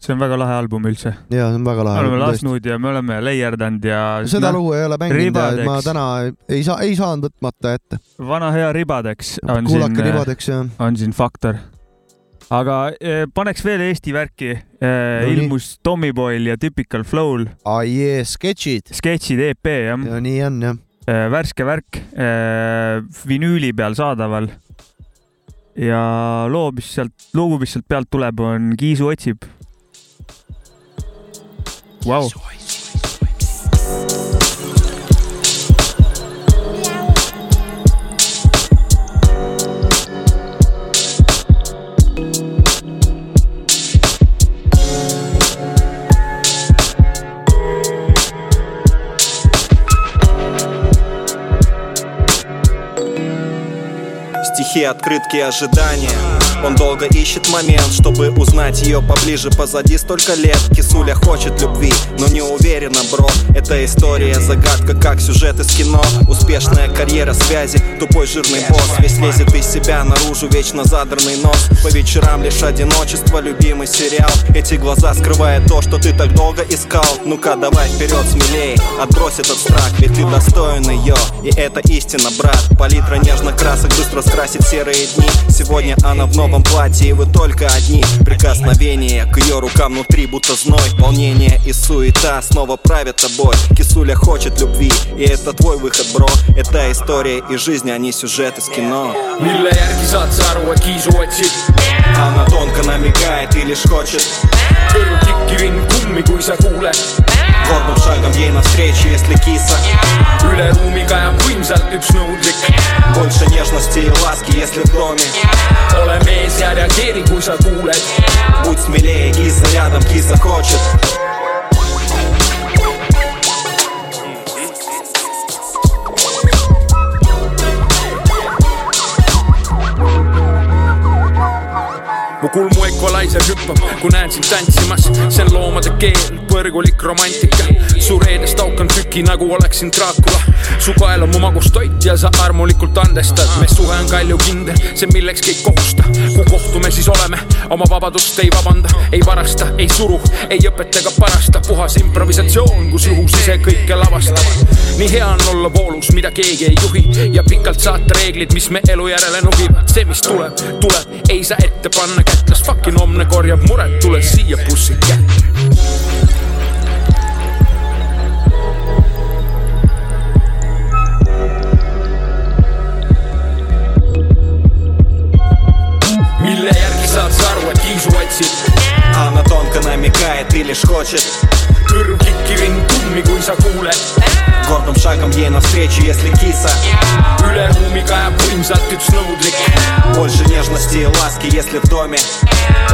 [SPEAKER 4] see on väga lahe album üldse.
[SPEAKER 3] ja see on väga
[SPEAKER 4] me
[SPEAKER 3] lahe.
[SPEAKER 4] oleme lasknud ja me oleme layerdanud ja
[SPEAKER 3] seda
[SPEAKER 4] noh,
[SPEAKER 3] lugu ei ole mänginud ja ma täna ei saa, ei saanud võtmata ette.
[SPEAKER 4] vana hea ribadeks on
[SPEAKER 3] kuulake
[SPEAKER 4] siin,
[SPEAKER 3] ribadeks ja
[SPEAKER 4] on siin faktor. aga eh, paneks veel Eesti värki eh,.
[SPEAKER 3] No
[SPEAKER 4] ilmus Tommyboy'l ja Typical Flow'l
[SPEAKER 3] ah, jee, sketšid.
[SPEAKER 4] sketšid EP jah,
[SPEAKER 3] ja nii on jah.
[SPEAKER 4] Värske värk, vinüüli peal saadaval. ja loo, mis sealt, lugu, mis sealt pealt tuleb, on Kiisu otsib. Vau,
[SPEAKER 10] Стихи, открытки, ожидания Он долго ищет момент, чтобы узнать ее поближе. Позади столько лет, кисуля хочет любви Но не уверена, бро, это история Загадка, как сюжет из кино. Успешная карьера, связи, тупой жирный босс. Весь лезет из себя наружу, вечно задранный нос. По вечерам лишь одиночество, любимый сериал. Эти глаза скрывают то, что ты так долго искал. Ну-ка, давай вперед смелей, отбрось этот страх Ведь ты достоин ее, и это истина, брат. Палитра нежных красок быстро скрасит серые дни. Сегодня она в новом платье, и вы только одни. Прикосновение к ее рукам внутри будто зной. Волнение и суета снова правят тобой. Кисуля хочет любви, и это твой выход, бро. Это история и жизнь, а не сюжет из кино? Она тонко намекает и лишь хочет
[SPEAKER 11] kõrv kikkivinn kummi , kui sa kuuled .
[SPEAKER 10] Гордым шагом ей навстречу, если киса
[SPEAKER 11] üle ruumi kajab võimsalt üks nõudlik .
[SPEAKER 10] Больше нежности и ласки, если в доме
[SPEAKER 11] ole mees ja reageeri , kui sa kuuled .
[SPEAKER 10] Будь смелее, киса рядом, киса хочет
[SPEAKER 11] equalizer hüppab, kui näen sind tantsimas, see on loomade keel, põrgulik romantika. su reedest aukan tüki nagu oleksin Dracula. Su kael on mu magustoit ja sa armulikult andestad, me suhe on kaljukindel, see millekski ei kohusta. kui kohtume, siis oleme, oma vabadust ei vabanda, ei varasta, ei suru, ei õpeta ega parasta, puhas improvisatsioon, kus juhus ise kõike lavastavad. nii hea on olla voolus, mida keegi ei juhi ja pikalt saata reeglid, mis me elu järele nugivad. see, mis tuleb, tuleb, ei saa ette panna kätt, las fucking homne korjab muret, tule siia pussike. mille
[SPEAKER 10] Она тонко намекает, ты лишь хочешь
[SPEAKER 11] kõrv kikirin kummi, kui sa kuuled.
[SPEAKER 10] Гордым шагом ей навстречу, если киса.
[SPEAKER 11] Üle ruumi kajab võimsalt üks nõudlik.
[SPEAKER 10] Больше нежности и ласки, если в доме.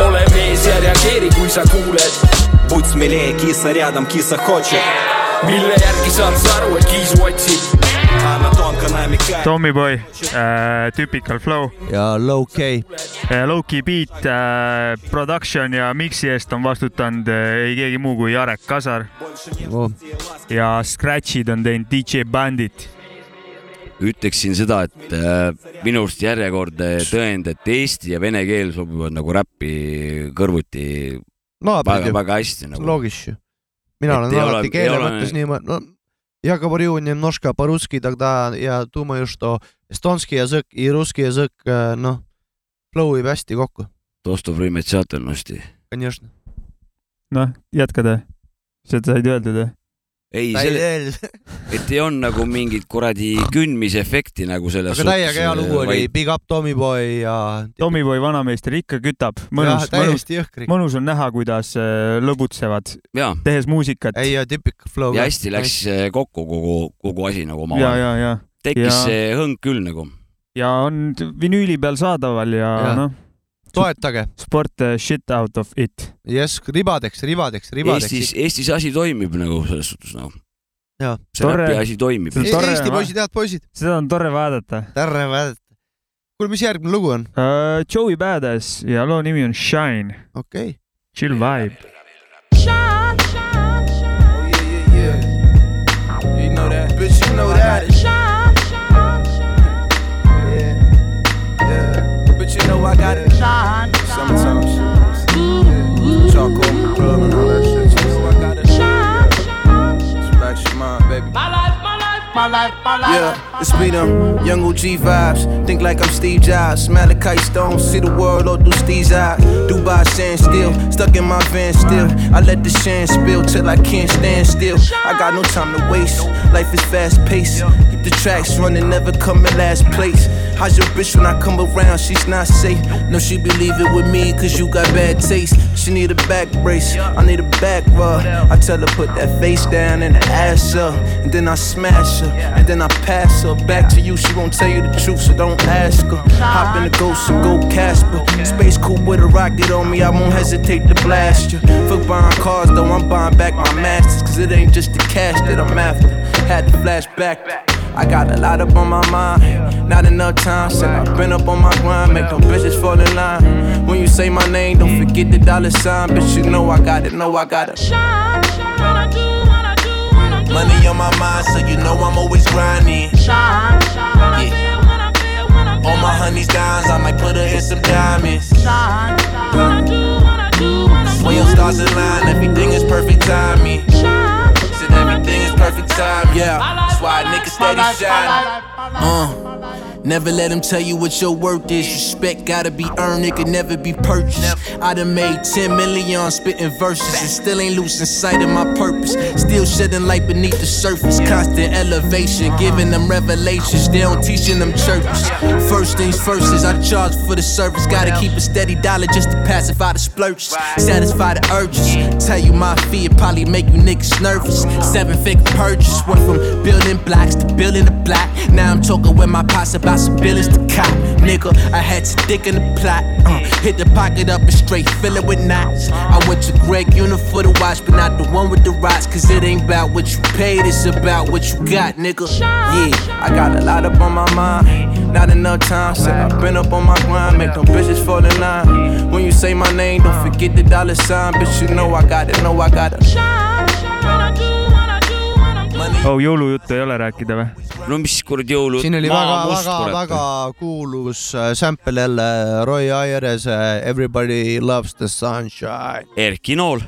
[SPEAKER 11] Ole mees ja reageeri, kui sa kuuled,
[SPEAKER 10] Будь смелее, киса рядом, киса хочет.
[SPEAKER 11] Mille järgi saad sa aru, et kiisu
[SPEAKER 10] тонко намекает
[SPEAKER 4] Tommyboy äh,, Typical Flow
[SPEAKER 3] ja low-K.
[SPEAKER 4] äh,, Low-key beat äh,, production ja mix'i eest on vastutanud äh, ei keegi muu kui Jarek Kasar ja Scratch'id on teinud DJ Bandit.
[SPEAKER 5] ütleksin seda, et äh, minu arust järjekordne tõend, et eesti ja vene keel sobivad nagu räppi kõrvuti
[SPEAKER 3] naabrid ju,
[SPEAKER 5] väga-väga hästi nagu.
[SPEAKER 3] loogis ju. mina
[SPEAKER 5] Et
[SPEAKER 3] olen alati keele mõttes niimoodi, no я говорю немножко по-русски тогда ja думаю, что эстонский язык и русский язык, noh, flow ib hästi kokku,
[SPEAKER 5] Dostov Rimetšatelnosti.
[SPEAKER 3] конечно.
[SPEAKER 4] noh, jätkad, seda said öeldud või?
[SPEAKER 5] ei, selle, et ei olnud nagu mingit kuradi kündmisefekti nagu selles
[SPEAKER 3] aga täiega hea lugu oli, Big Up Tommyboy ja
[SPEAKER 4] Tommyboy vanameister ikka kütab, mõnus, mõnus, mõnus on näha, kuidas äh, lõbutsevad,
[SPEAKER 5] ja,
[SPEAKER 4] tehes muusikat.
[SPEAKER 3] ei, ja typical flow.
[SPEAKER 5] ja hästi läks äh, kokku kogu, kogu asi nagu
[SPEAKER 4] ja,
[SPEAKER 5] omavahel.
[SPEAKER 4] ja, ja,
[SPEAKER 5] tekkis
[SPEAKER 4] ja-
[SPEAKER 5] see hõng küll nagu.
[SPEAKER 4] ja on vinüüli peal saadaval ja,
[SPEAKER 3] Ja.
[SPEAKER 4] ja. noh,
[SPEAKER 3] toetage,
[SPEAKER 4] sport uh, shit out of it.
[SPEAKER 3] jess, ribadeks, ribadeks, ribadeks.
[SPEAKER 5] Eestis, Eestis asi toimib nagu selles suhtes nagu.
[SPEAKER 3] Jaa.
[SPEAKER 5] see
[SPEAKER 4] Tore.
[SPEAKER 5] räpi asi toimib.
[SPEAKER 4] See on tore,
[SPEAKER 3] Eesti poisid, head poisid,
[SPEAKER 4] seda on tore vaadata
[SPEAKER 3] tere vaadata. kuule, mis järgmine lugu on?
[SPEAKER 4] uh,. Joey Badass ja loo nimi on Shine,
[SPEAKER 3] okei okay.,
[SPEAKER 4] chill vibe.
[SPEAKER 7] You know that, bitch. You know that. Yeah, you know I got it. Summertime shit. Yeah. Charcoal club and all that shit. You know I got it. Yeah. Relax your mind, baby.
[SPEAKER 8] My life, my life, my life, my life.
[SPEAKER 7] Yeah, it's me them young OG vibes. Think like I'm Steve Jobs. Malachi Stone, see the world all through Steve's eyes. Dubai sand still, stuck in my van still. I let the sand spill till I can't stand still. I got no time to waste. Life is fast paced. Keep the tracks running, never come in last place. How's your bitch when I come around? She's not safe. No, she be leaving with me cause you got bad taste. She need a back brace. I need a back rub. I tell her put that face down and the ass up. And then I smash her. And then I pass her back to you. She won't tell you the truth, so don't ask her. Hop in the ghost and go Casper. Space cool with a rocket on me. I won't hesitate to blast you. Fuck buying cars though, I'm buying back my masters. Cause it ain't just the cash that I'm after. Had to flash back. I got a lot up on my mind, not enough time. Said I've been up on my grind, make them bitches fall in line. When you say my name, don't forget the dollar sign. Bitch, you know I got it, know I got it. Money on my mind, so you know I'm always grinding. Shine, Yeah. All my honeys dimes, I might put her in some diamonds. When your stars align, everything is perfect timing. Said everything is perfect time, yeah. That's why a nigga steady shine. Uh. Never let them tell you what your worth is. Respect gotta be earned, it could never be purchased. I done made 10 million on spitting verses and still ain't losing sight of my purpose. Still shedding light beneath the surface. Constant elevation, giving them revelations. They don't teach in them churches. First things first is I charge for the service. Gotta keep a steady dollar just to pacify the splurges. Satisfy the urges. Tell you my fear probably make you niggas nervous. Seven figure purchase. Went from building blocks to building a block. Now I'm talking with my pops about billions to cop.
[SPEAKER 12] nigga. I had to dick in the plot. Uh, hit the pocket up and straight fill it with knots. I went to Greg Unit for the watch, but not the one with the rocks. Cause it ain't about what you paid, it's about what you got, nigga. Yeah, I got a lot up on my mind. Not enough time, said I've been up on my grind, make them bitches fall in line. When you say my name, don't forget the dollar sign, bitch. You know I got it, know I got it.
[SPEAKER 4] oh, jõulujuttu ei ole rääkida või?
[SPEAKER 5] no mis kuradi jõulu.
[SPEAKER 3] siin oli väga, väga, väga kuulus äh, sample jälle Roy Ayres äh, Everybody loves the sunshine.
[SPEAKER 5] Erki Nool.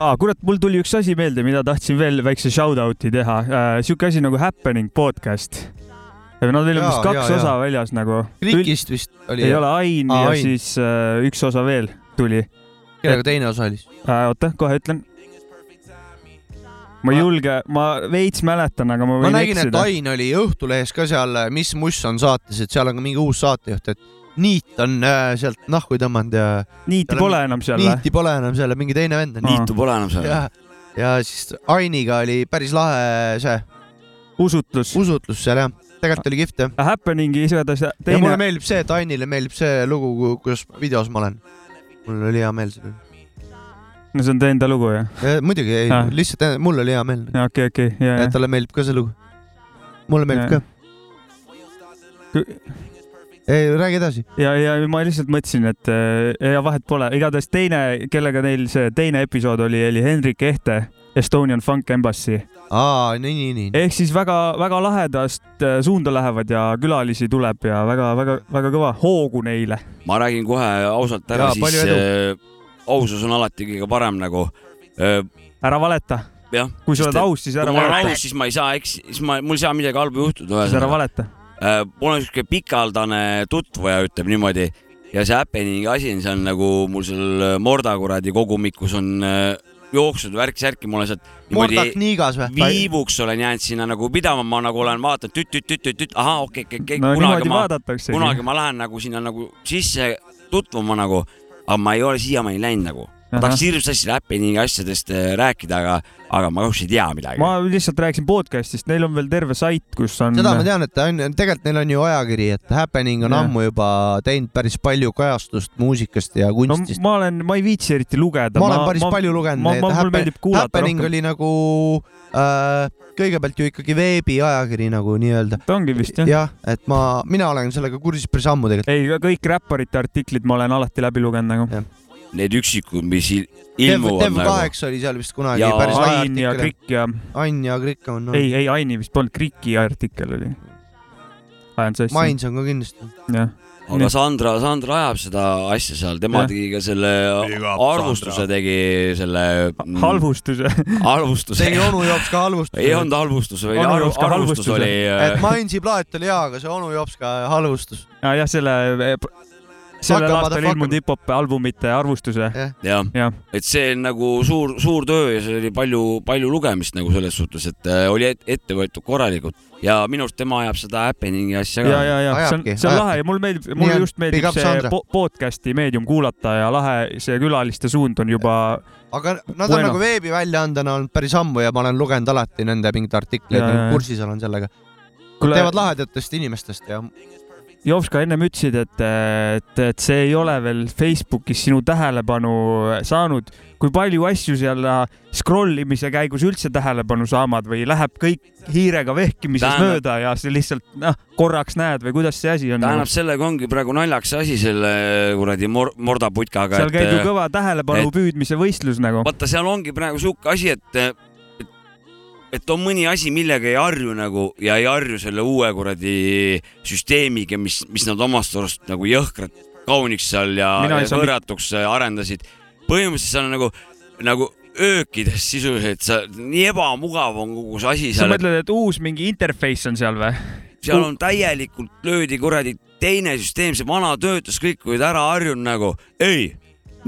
[SPEAKER 4] aa, kurat, mul tuli üks asi meelde, mida tahtsin veel väikse shout-out'i teha äh,. sihuke asi nagu Happening podcast. Nad
[SPEAKER 3] Jaa,
[SPEAKER 4] vist kaks
[SPEAKER 3] jaa,
[SPEAKER 4] osa
[SPEAKER 3] jaa.
[SPEAKER 4] väljas nagu.
[SPEAKER 3] Klikist vist oli.
[SPEAKER 4] ei ole Ain
[SPEAKER 3] Aa,
[SPEAKER 4] ja
[SPEAKER 3] Ain.
[SPEAKER 4] siis äh, üks osa veel tuli.
[SPEAKER 3] kellega teine osa oli?
[SPEAKER 4] äh,. oota, kohe ütlen. Ma ei julge, ma veits mäletan, aga ma
[SPEAKER 3] ma
[SPEAKER 4] võin
[SPEAKER 3] nägin, et. Ain oli Õhtulehes ka seal Mis muss on saates, et seal on ka mingi uus saatejuht, et Niit on äh, sealt nahku tõmmanud ja.
[SPEAKER 4] Niiti pole enam seal või?
[SPEAKER 3] Niiti pole enam seal, mingi teine vend on.
[SPEAKER 5] Niitu pole enam seal.
[SPEAKER 3] ja, siis Ainiga oli päris lahe see
[SPEAKER 4] usutlus,
[SPEAKER 3] usutlus seal jah, tegelikult oli kihvt jah.
[SPEAKER 4] Happeningi igatahes
[SPEAKER 3] ja mulle
[SPEAKER 4] teine,
[SPEAKER 3] meeldib see, et Ainile meeldib see lugu, kus videos ma olen. mul oli hea meel selle üle.
[SPEAKER 4] No see on ta enda lugu jah?
[SPEAKER 3] muidugi ei
[SPEAKER 4] Ah.,
[SPEAKER 3] lihtsalt mul oli hea meel,
[SPEAKER 4] okei, okei, ja,
[SPEAKER 3] et
[SPEAKER 4] ja.
[SPEAKER 3] talle meeldib ka see lugu. mulle meeldib
[SPEAKER 4] Ja.
[SPEAKER 3] ka. ei, räägi edasi.
[SPEAKER 4] ja, ja ma lihtsalt mõtlesin, et äh, ja vahet pole, igatahes teine, kellega neil see teine episood oli, oli Hendrik Ehte, Estonian Funk Embassy.
[SPEAKER 3] aa, nii, nii, nii.
[SPEAKER 4] ehk siis väga-väga lahedast äh, suunda lähevad ja külalisi tuleb ja väga-väga-väga kõva hoogu neile.
[SPEAKER 5] ma räägin kohe ausalt ära,
[SPEAKER 3] palju
[SPEAKER 5] siis äh, ausus on alati kõige parem nagu
[SPEAKER 4] ära valeta, kui sa oled aus, siis ära
[SPEAKER 5] kui ma olen
[SPEAKER 4] valeta,
[SPEAKER 5] aus, siis ma ei saa eks, siis ma, mul ei saa midagi halba juhtuda.
[SPEAKER 4] siis ära valeta.
[SPEAKER 5] äh, mul on siuke pikaldane tutvuja, ütleb niimoodi ja see happening'i asi on seal nagu mul seal Morda kuradi kogumikus on jooksnud värk-särki, ma olen sealt niimoodi viibuks olen jäänud sinna nagu pidama, ma nagu olen vaadanud tüt-tüt-tüt-tüt, ahah, okei, okei, okei,
[SPEAKER 4] no
[SPEAKER 5] kunagi ma, kunagi ma lähen nagu sinna nagu sisse tutvuma nagu, aga ma ei ole siiamaani läinud nagu. Ma tahaks hirmsasti happening'i asjadest äh, rääkida, aga, aga ma kahjuks ei tea midagi.
[SPEAKER 4] ma lihtsalt rääkisin podcast'ist, neil on veel terve sait, kus on.
[SPEAKER 3] seda ma tean, et on, tegelikult neil on ju ajakiri, et Happening on
[SPEAKER 4] Jah.
[SPEAKER 3] ammu juba teinud päris palju kajastust muusikast ja
[SPEAKER 4] no
[SPEAKER 3] kunstist.
[SPEAKER 4] ma olen, ma ei viitsi eriti lugeda.
[SPEAKER 3] ma olen päris palju lugenud
[SPEAKER 4] ma,
[SPEAKER 3] neid.
[SPEAKER 4] ma, mul meeldib kuulata
[SPEAKER 3] Happening
[SPEAKER 4] rohkem.
[SPEAKER 3] oli nagu äh, kõigepealt ju ikkagi veebiajakiri nagu nii-öelda.
[SPEAKER 4] ta ongi vist jah.
[SPEAKER 3] jah, et ma, mina olen sellega kursis päris ammu tegelikult.
[SPEAKER 4] ei, kõik räpparite artiklid ma olen alati läbi lugenud nagu.
[SPEAKER 5] Need üksikud, mis il-
[SPEAKER 3] Dev,
[SPEAKER 5] ilmuvad
[SPEAKER 3] Dev
[SPEAKER 5] nagu.
[SPEAKER 3] kaheksa oli seal vist kunagi
[SPEAKER 5] Ja
[SPEAKER 3] päris lahe
[SPEAKER 4] Ain ja
[SPEAKER 3] artikkel.
[SPEAKER 4] Krikk ja,
[SPEAKER 3] Ain ja Krikk on no..
[SPEAKER 4] ei, ei Aini vist polnud, Kriki artikkel oli. ajan sassi.
[SPEAKER 3] Mains on ka kindlasti.
[SPEAKER 4] jah,
[SPEAKER 5] aga Sandra, Sandra ajab seda asja seal, tema
[SPEAKER 4] Jah.
[SPEAKER 5] tegi ka selle arvustuse, tegi selle mm,
[SPEAKER 4] halvustuse.
[SPEAKER 5] arvustuse.
[SPEAKER 3] tegi onu Jops ka halvustuse.
[SPEAKER 5] ei olnud halvustus,
[SPEAKER 4] ka
[SPEAKER 5] arvustus
[SPEAKER 4] halvustuse.
[SPEAKER 5] oli. äh,
[SPEAKER 3] et Mainsi plaat oli hea, aga see onu Jops ka halvustus.
[SPEAKER 4] Ah, jah, selle, sellel aastal ilmunud hip-hop albumite arvustuse.
[SPEAKER 5] jah
[SPEAKER 4] jah,
[SPEAKER 5] et see on nagu suur, suur töö ja see oli palju, palju lugemist nagu selles suhtes, et äh, oli et, ette võetud korralikult ja minu arust tema ajab seda happening'i asja
[SPEAKER 4] ja,
[SPEAKER 5] ka.
[SPEAKER 4] ja, ja see on, see on lahe ja mulle meeldib, mulle
[SPEAKER 3] on.
[SPEAKER 4] just meeldib see po podcast'i meedium kuulata ja lahe, see külaliste suund on juba,
[SPEAKER 3] aga nad on
[SPEAKER 4] Bueno.
[SPEAKER 3] nagu veebiväljaandena olnud päris ammu ja ma olen lugenud alati nende mingeid artikleid
[SPEAKER 4] Ja,, ja, ja.
[SPEAKER 3] kursis olen sellega. Nad teevad lahedatest inimestest ja
[SPEAKER 4] Jops ka ennem ütlesid, et, et, et see ei ole veel Facebookis sinu tähelepanu saanud. kui palju asju seal scroll imise käigus üldse tähelepanu saavad või läheb kõik hiirega vehkimises
[SPEAKER 5] Tähendab-
[SPEAKER 4] mööda ja sa lihtsalt noh, korraks näed või kuidas see asi on?
[SPEAKER 5] tähendab, sellega ongi praegu naljakas asi selle kuradi mor-, mordaputkaga.
[SPEAKER 4] seal käib ju kõva tähelepanu
[SPEAKER 5] et-
[SPEAKER 4] püüdmise võistlus nagu.
[SPEAKER 5] vaata, seal ongi praegu sihuke asi, et, et, on mõni asi, millega ei harju nagu ja ei harju selle uue kuradi süsteemiga, mis, mis nad omast arust nagu jõhkralt kauniks seal ja, ja
[SPEAKER 4] saa mit-
[SPEAKER 5] võrratuks arendasid. põhimõtteliselt seal on nagu, nagu öökides sisuliselt, sa, nii ebamugav on kogu see asi
[SPEAKER 4] sa
[SPEAKER 5] seal,
[SPEAKER 4] mõtled, et uus mingi interface on seal või?
[SPEAKER 5] seal on täielikult löödi kuradi teine süsteem, see vana töötas, kõik olid ära harjunud nagu, ei,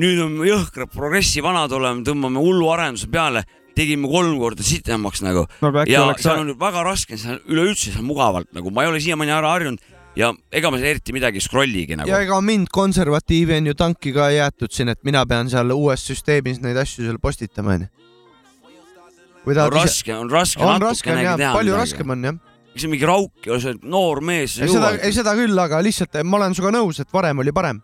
[SPEAKER 5] nüüd on jõhkrad progressi vanad oleme, tõmbame hullu arenduse peale, tegime kolm korda sitemaks nagu
[SPEAKER 4] no
[SPEAKER 5] ja seal on väga raske, seal üleüldse seal mugavalt nagu ma ei ole siiamaani ära harjunud ja ega ma seal eriti midagi scroll'igi nagu
[SPEAKER 3] ja. ega mind konservatiivi on ju tanki ka jäetud siin, et mina pean seal uues süsteemis neid asju seal postitama onju.
[SPEAKER 5] on
[SPEAKER 3] ise?
[SPEAKER 5] raske, on raske.
[SPEAKER 3] on raske on jah, palju raskem on jah.
[SPEAKER 5] see mingi rauk ja sa oled noor mees.
[SPEAKER 3] ei seda, ei seda küll, aga lihtsalt ma olen sinuga nõus, et varem oli parem.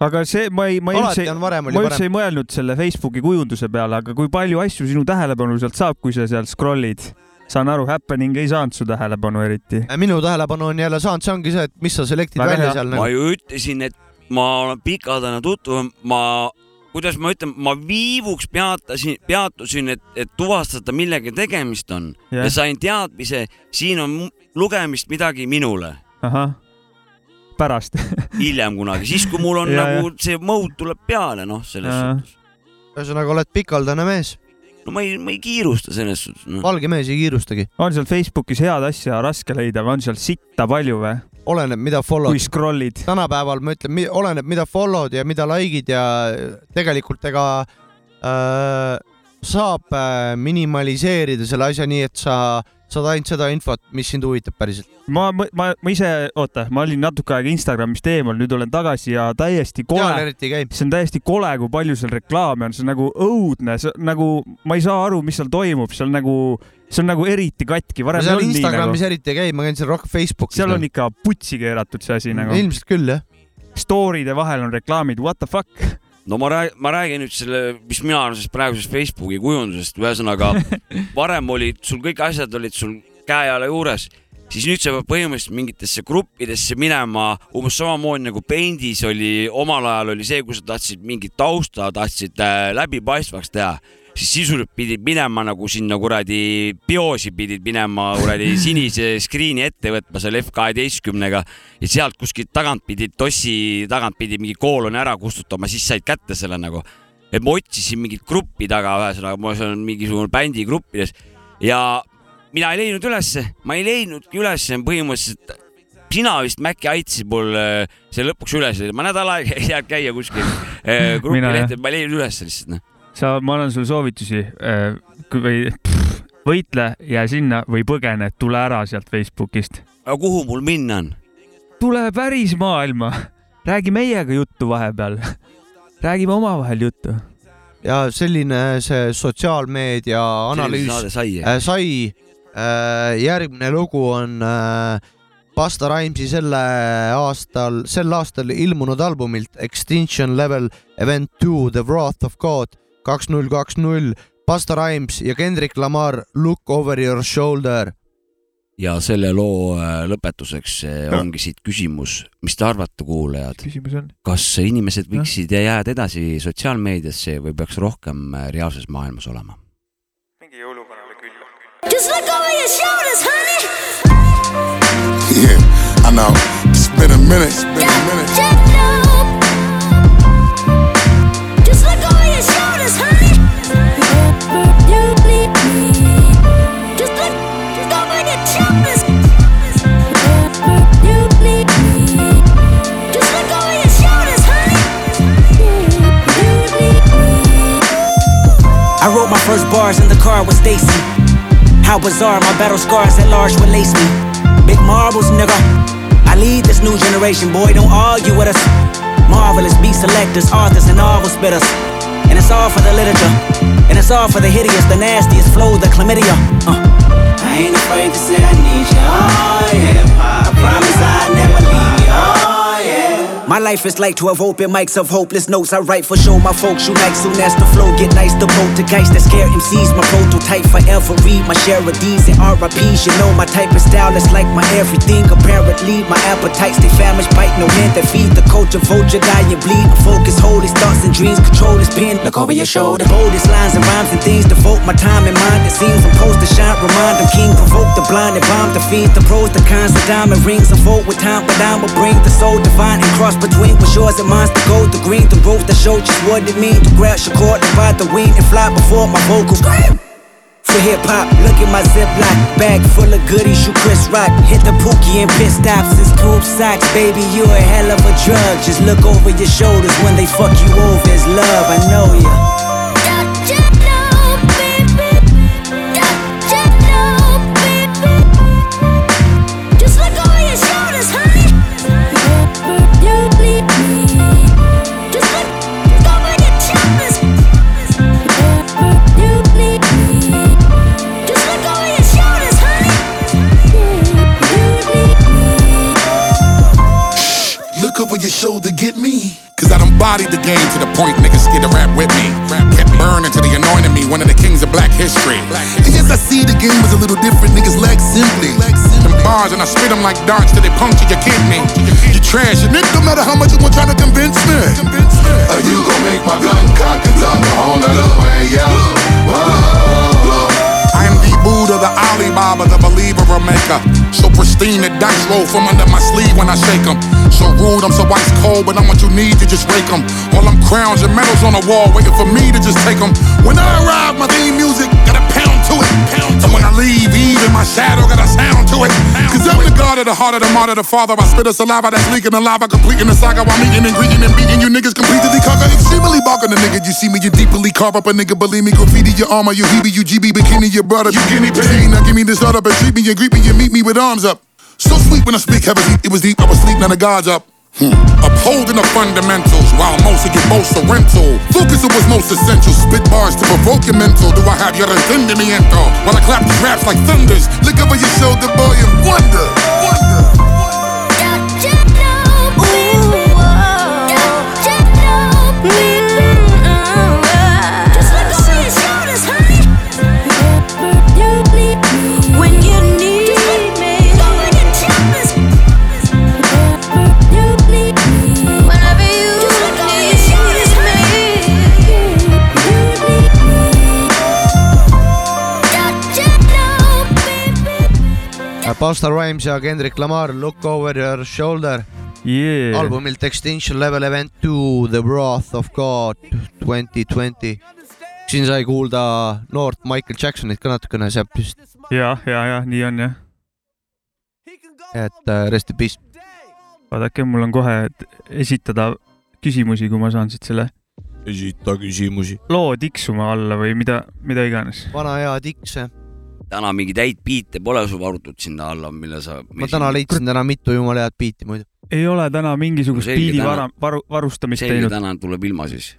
[SPEAKER 4] Aga see, ma ei, ma üldse, ma
[SPEAKER 3] parem.
[SPEAKER 4] üldse ei mõelnud selle Facebooki kujunduse peale, aga kui palju asju sinu tähelepanu sealt saab, kui sa seal scroll'id? saan aru, happening ei saanud su tähelepanu eriti.
[SPEAKER 3] minu tähelepanu on jälle saanud, see ongi see, et mis sa selektid
[SPEAKER 4] Väga
[SPEAKER 3] välja
[SPEAKER 4] hea.
[SPEAKER 3] seal
[SPEAKER 5] ma
[SPEAKER 3] nagu.
[SPEAKER 5] ju ütlesin, et ma olen pikalt täna tuttav, ma, kuidas ma ütlen, ma viivuks peatasin, peatusin, et, et tuvastada, millega tegemist on
[SPEAKER 4] Jah.
[SPEAKER 5] ja sain teadmise, siin on lugemist midagi minule
[SPEAKER 4] ahah, pärast.
[SPEAKER 5] hiljem kunagi, siis kui mul on
[SPEAKER 4] Ja,
[SPEAKER 5] nagu see mode tuleb peale, noh, selles suhtes.
[SPEAKER 3] ühesõnaga oled pikaldane mees,
[SPEAKER 5] no ma ei, ma ei kiirusta selles suhtes no..
[SPEAKER 3] valge mees ei kiirustagi.
[SPEAKER 4] on seal Facebookis head asja raske leida või on seal sitta palju või?
[SPEAKER 3] oleneb, mida follow'd
[SPEAKER 4] kui. scroll'id.
[SPEAKER 3] tänapäeval ma ütlen, oleneb, mida follow'd ja mida like'id ja tegelikult ega äh, saab äh, minimaliseerida selle asja nii, et sa saad ainult seda infot, mis sind huvitab päriselt.
[SPEAKER 4] ma, ma, ma ise, oota, ma olin natuke aega Instagramist eemal, nüüd olen tagasi ja täiesti kole, see on täiesti kole, kui palju seal reklaame on, see on nagu õudne, see on nagu, ma ei saa aru, mis seal toimub, see on nagu, see on nagu eriti katki, ei
[SPEAKER 3] seal Instagramis
[SPEAKER 4] nagu.
[SPEAKER 3] eriti ei käi, ma käin seal rohkem Facebookis.
[SPEAKER 4] seal on ikka putsi keeratud see asi nagu.
[SPEAKER 3] ilmselt küll jah.
[SPEAKER 4] Story'de vahel on reklaamid, what the fuck.
[SPEAKER 5] No ma räägin, ma räägin nüüd selle, mis mina arvan sellest praegusest Facebooki kujundusest, ühesõnaga varem olid sul kõik asjad olid sul käe-jala juures, siis nüüd sa pead põhimõtteliselt mingitesse gruppidesse minema. Umbes samamoodi nagu Paint'is oli, omal ajal oli see, kui sa tahtsid mingit tausta, tahtsid äh, läbipaistvaks teha, siis sisuliselt pidid minema nagu sinna kuradi biosi pidid minema kuradi sinise screen'i ette võtma seal F12-ga ja sealt kuskilt tagant pidid, tossi tagant pidi mingi kooloni ära kustutama, siis said kätte selle nagu. et ma otsisin mingit gruppi taga, ühesõnaga ma olen mingisugune bändi gruppides ja mina ei leidnud ülesse, ma ei leidnudki ülesse, põhimõtteliselt sina vist Mäkki aitasid mul äh, selle lõpuks üles ma nädal aega ei jäänud käia kuskil äh, grupi
[SPEAKER 4] Mina, jah.
[SPEAKER 5] lehte, ma ei leidnud üles lihtsalt noh.
[SPEAKER 4] sa, ma annan sulle soovitusi äh, kui- või pff, võitle, jää sinna või põgene, tule ära sealt Facebookist.
[SPEAKER 5] aga kuhu mul minna on?
[SPEAKER 4] tule päris maailma, räägi meiega juttu vahepeal. räägime omavahel juttu.
[SPEAKER 3] ja selline see sotsiaalmeedia analüüs
[SPEAKER 5] sai
[SPEAKER 3] äh, sai äh,. järgmine lugu on äh, Basta Rhymesi selle aastal, sel aastal ilmunud albumilt Extinction Level Event Two The Wrath of God kaks null kaks null. Basta Rhymes ja Kendrick Lamar Look over your shoulder.
[SPEAKER 5] ja selle loo äh, lõpetuseks äh, ongi siit küsimus, mis te arvate, kuulajad,
[SPEAKER 4] küsimus on?
[SPEAKER 5] kas inimesed võiksid jääda edasi sotsiaalmeediasse või peaks rohkem äh, reaalses maailmas olema?
[SPEAKER 4] mingi jõuluvanale külla.
[SPEAKER 8] Just look over your shoulders, honey.
[SPEAKER 13] Yeah, I know. It's been a minute. It's been a minute.
[SPEAKER 14] First bars in the car with Stacy. How bizarre, my battle scars at large will lace me. Big marbles, nigga. I lead this new generation, boy, don't argue with us. Marvelous beat selectors, authors, and novel spitters. And it's all for the literature. And it's all for the hideous, the nastiest flow, the chlamydia. Uh. I ain't afraid to say I need you. Oh, yeah. I promise I'll never My life is like 12 open mics of hopeless notes. I write for show my folks you like soon as the flow get nice. The poltergeist that scare MCs, my prototype forever. Read my share of D's and RIPs. You know my type of style is like my everything. Apparently, my appetites they famished, bite no hand that feed the culture. vote Vulture, die and bleed. Focus, hold his thoughts and dreams. Control his pen. Look over your shoulder. Boldest lines and rhymes and things. Devote my time and mind. It seems I'm supposed to shine. Remind them king. Provoke the blind and bomb the fiends. The pros, the cons, the diamond rings. I vote with time, but I will bring the soul divine and cross between what's yours and mine's the gold, the green, the rose that showed just what it means to grab your cord and ride the wing and fly before my vocals. For hip hop, look at my ziploc bag full of goodies. You Chris Rock, hit the pookie and pit stops. It's tube socks, baby. You a hell of a drug. Just look over your shoulders when they fuck you over. It's love, I know ya.
[SPEAKER 13] Bodied the game to the point niggas scared to rap with me. Kept burning till they anointed me one of the kings of black history. And yes, I see the game was a little different. Niggas lack simply. Them bars and I spit them like darts till they puncture your kidney. You trash and it no matter how much you want trying to convince me.
[SPEAKER 15] Are you gon' make my gun cock and talk a whole nother way, yo?
[SPEAKER 13] I am the Buddha, the Alibaba, the believer, a maker. So pristine, the dice roll from under my sleeve when I shake 'em. So rude, I'm so ice cold, but I'm what you need to just rake 'em. All them crowns and medals on the wall, waiting for me to just take 'em. When I arrive, my theme music got a pound to it. And when I leave, even my shadow got a sound to it. Cause I'm the god of the heart of the martyr, the father. I spit a saliva that's leaking the lava, completing the saga while meeting and greeting and beating you niggas completely conquer. Extremely barking the nigga, you see me, you deeply carve up a nigga, believe me, graffiti your armor, you heebie, you GB, bikini, your brother, you guinea pig. Now give me this up and treat me and greet me and meet me with arms up. So sweet when I speak, heavy, it was deep, I was sleep, now the gods up. Hmm. Upholding the fundamentals while most of you most are rental. Focus on what's most essential. Spit bars to provoke your mental. Do I have your entendimiento? While I clap these raps like thunders. Look over your shoulder, boy, and wonder.
[SPEAKER 3] Busta Rhymes ja Kendrick Lamar Look over your shoulder
[SPEAKER 4] yeah..
[SPEAKER 3] albumilt Extinction Level Event Two The Wrath of God twenty twenty. siin sai kuulda noort Michael Jacksonit ka natukene säppist,
[SPEAKER 4] ja, ja, ja nii on jah.
[SPEAKER 3] et äh, rest in peace.
[SPEAKER 4] vaadake, mul on kohe esitada küsimusi, kui ma saan siit selle
[SPEAKER 3] esita küsimusi.
[SPEAKER 4] loo tiksuma alla või mida, mida iganes.
[SPEAKER 3] vana hea tiks.
[SPEAKER 5] Täna mingeid häid biite pole sul varutud sinna alla, mille sa.
[SPEAKER 3] ma täna leidsin täna mitu jumala head biiti muidu.
[SPEAKER 4] ei ole täna mingisugust
[SPEAKER 5] No
[SPEAKER 4] biidi
[SPEAKER 5] täna-
[SPEAKER 4] vara, varu, varustamist
[SPEAKER 5] selge,
[SPEAKER 4] teinud.
[SPEAKER 5] täna tuleb ilma siis.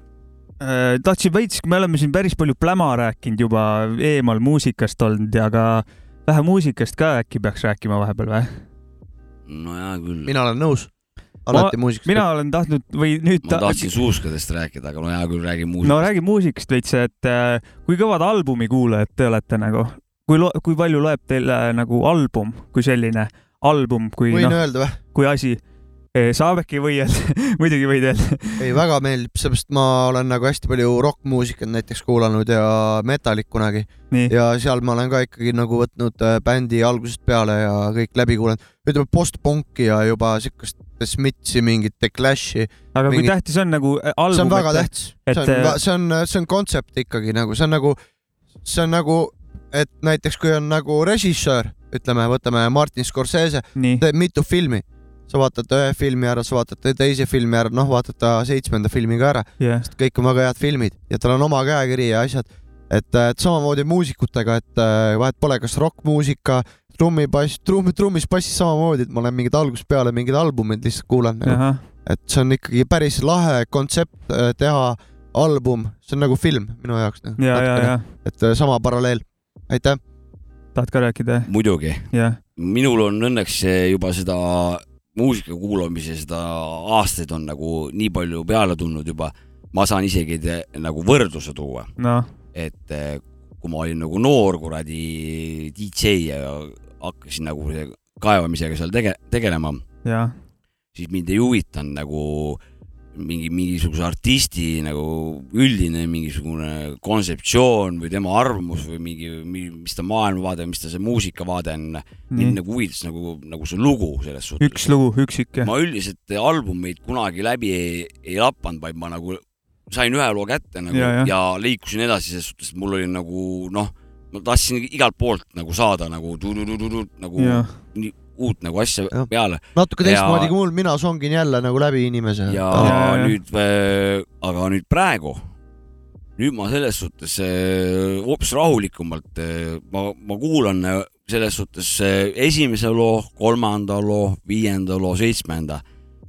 [SPEAKER 4] tahtsin veits, me oleme siin päris palju pläma rääkinud juba eemal muusikast olnud ja ka vähe muusikast ka äkki peaks rääkima vahepeal või?
[SPEAKER 5] no hea küll.
[SPEAKER 3] mina olen nõus. alati muusikast.
[SPEAKER 4] mina olen tahtnud või nüüd
[SPEAKER 5] ma tahtsin suuskadest rääkida, aga no hea küll, räägi muusikast
[SPEAKER 4] no räägi muusikast veits, et äh, kui kõvad albumi kuulajad te olete nagu, kui, kui palju loeb teile nagu album kui selline album, kui
[SPEAKER 3] võin
[SPEAKER 4] noh,
[SPEAKER 3] öelda või?
[SPEAKER 4] kui asi. saab äkki või öelda, muidugi võid öelda.
[SPEAKER 3] ei, väga meeldib, seepärast ma olen nagu hästi palju rokkmuusikat näiteks kuulanud ja metalit kunagi. ja seal ma olen ka ikkagi nagu võtnud äh, bändi algusest peale ja kõik läbi kuulanud. ütleme post-punki ja juba siukest Smitsi, mingit The Clashi.
[SPEAKER 4] aga kui tähtis on nagu äh, album?
[SPEAKER 3] see on väga tähtis,
[SPEAKER 4] et
[SPEAKER 3] see on, see on, see on kontsept ikkagi nagu, see on nagu, see on nagu, et näiteks kui on nagu režissöör, ütleme, võtame Martin Scorsese, teeb mitu filmi, sa vaatad ühe filmi ära, sa vaatad teise filmi ära, noh, vaatad ta seitsmenda filmi ka ära
[SPEAKER 4] yeah.,
[SPEAKER 3] sest kõik on väga head filmid ja tal on oma käekiri ja asjad. et, et samamoodi muusikutega, et äh, vahet pole, kas rokkmuusika, trummibass, trumm, trummis, bassis samamoodi, et ma olen mingid algusest peale mingeid albumeid lihtsalt kuulanud nagu. Et see on ikkagi päris lahe kontsept äh, teha album, see on nagu film minu jaoks.
[SPEAKER 4] Ja, ja, ja.
[SPEAKER 3] et äh, sama paralleel, aitäh.
[SPEAKER 4] tahad ka rääkida?
[SPEAKER 5] muidugi
[SPEAKER 4] Jah..
[SPEAKER 5] minul on õnneks juba seda muusika kuulamise seda aastaid on nagu nii palju peale tulnud juba, ma saan isegi te, nagu võrdluse tuua.
[SPEAKER 4] noh,
[SPEAKER 5] et eh, kui ma olin nagu noor kuradi DJ ja hakkasin nagu kaevamisega seal tege-, tegelema, siis mind ei huvitanud nagu mingi, mingisuguse artisti nagu üldine mingisugune kontseptsioon või tema arvamus või mingi, mis ta maailmavaade, mis ta see muusikavaade on.
[SPEAKER 4] Nii.
[SPEAKER 5] mind nagu huvitas nagu, nagu see lugu selles suhtes.
[SPEAKER 4] üks lugu, üksik jah.
[SPEAKER 5] ma üldiselt albumeid kunagi läbi ei, ei lapanud, vaid ma nagu sain ühe loo kätte nagu
[SPEAKER 4] Ja,
[SPEAKER 5] ja,
[SPEAKER 4] ja.
[SPEAKER 5] ja liikusin edasi, selles suhtes, et mul oli nagu noh, ma tahtsin igalt poolt nagu saada nagu nagu
[SPEAKER 3] Jah.
[SPEAKER 5] nii uut nagu asja ja. peale.
[SPEAKER 3] natuke teistmoodi kui mul, mina songin jälle nagu läbi inimese.
[SPEAKER 5] ja, ja nüüd, aga nüüd praegu, nüüd ma selles suhtes äh, hoopis rahulikumalt, ma, ma kuulan äh, selles suhtes äh, esimese loo, kolmanda loo, viienda loo, seitsmenda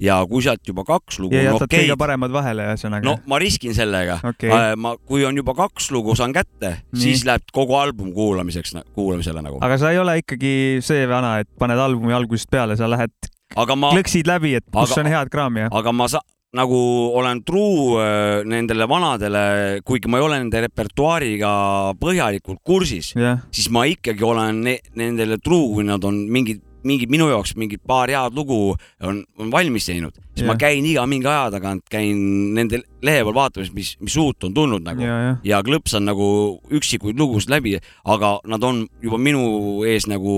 [SPEAKER 5] ja kui sealt juba kaks lugu
[SPEAKER 4] ja jätad
[SPEAKER 5] okeid
[SPEAKER 4] kõige, paremad vahele ühesõnaga
[SPEAKER 5] no. ma riskin sellega okay., ma, kui on juba kaks lugu saan kätte, siis läheb kogu album kuulamiseks, kuulamisele nagu.
[SPEAKER 4] aga sa ei ole ikkagi see vana, et paned albumi algusest peale, sa lähed
[SPEAKER 5] aga ma,
[SPEAKER 4] klõksid läbi, et kus
[SPEAKER 5] Aga-
[SPEAKER 4] on head kraami ja.
[SPEAKER 5] aga ma sa-, nagu olen truu äh, nendele vanadele, kuigi ma ei ole nende repertuaariga põhjalikult kursis
[SPEAKER 4] Jah.
[SPEAKER 5] siis ma ikkagi olen ne nendele truu, kui nad on mingid, mingid minu jaoks mingid paar head lugu on, on valmis teinud, siis ma
[SPEAKER 4] Jah.
[SPEAKER 5] käin iga mingi aja tagant, käin nende lehe peal vaatamas, mis, mis uut on tulnud nagu
[SPEAKER 4] Ja, ja.
[SPEAKER 5] ja klõpsan nagu üksikuid lugusid läbi, aga nad on juba minu ees nagu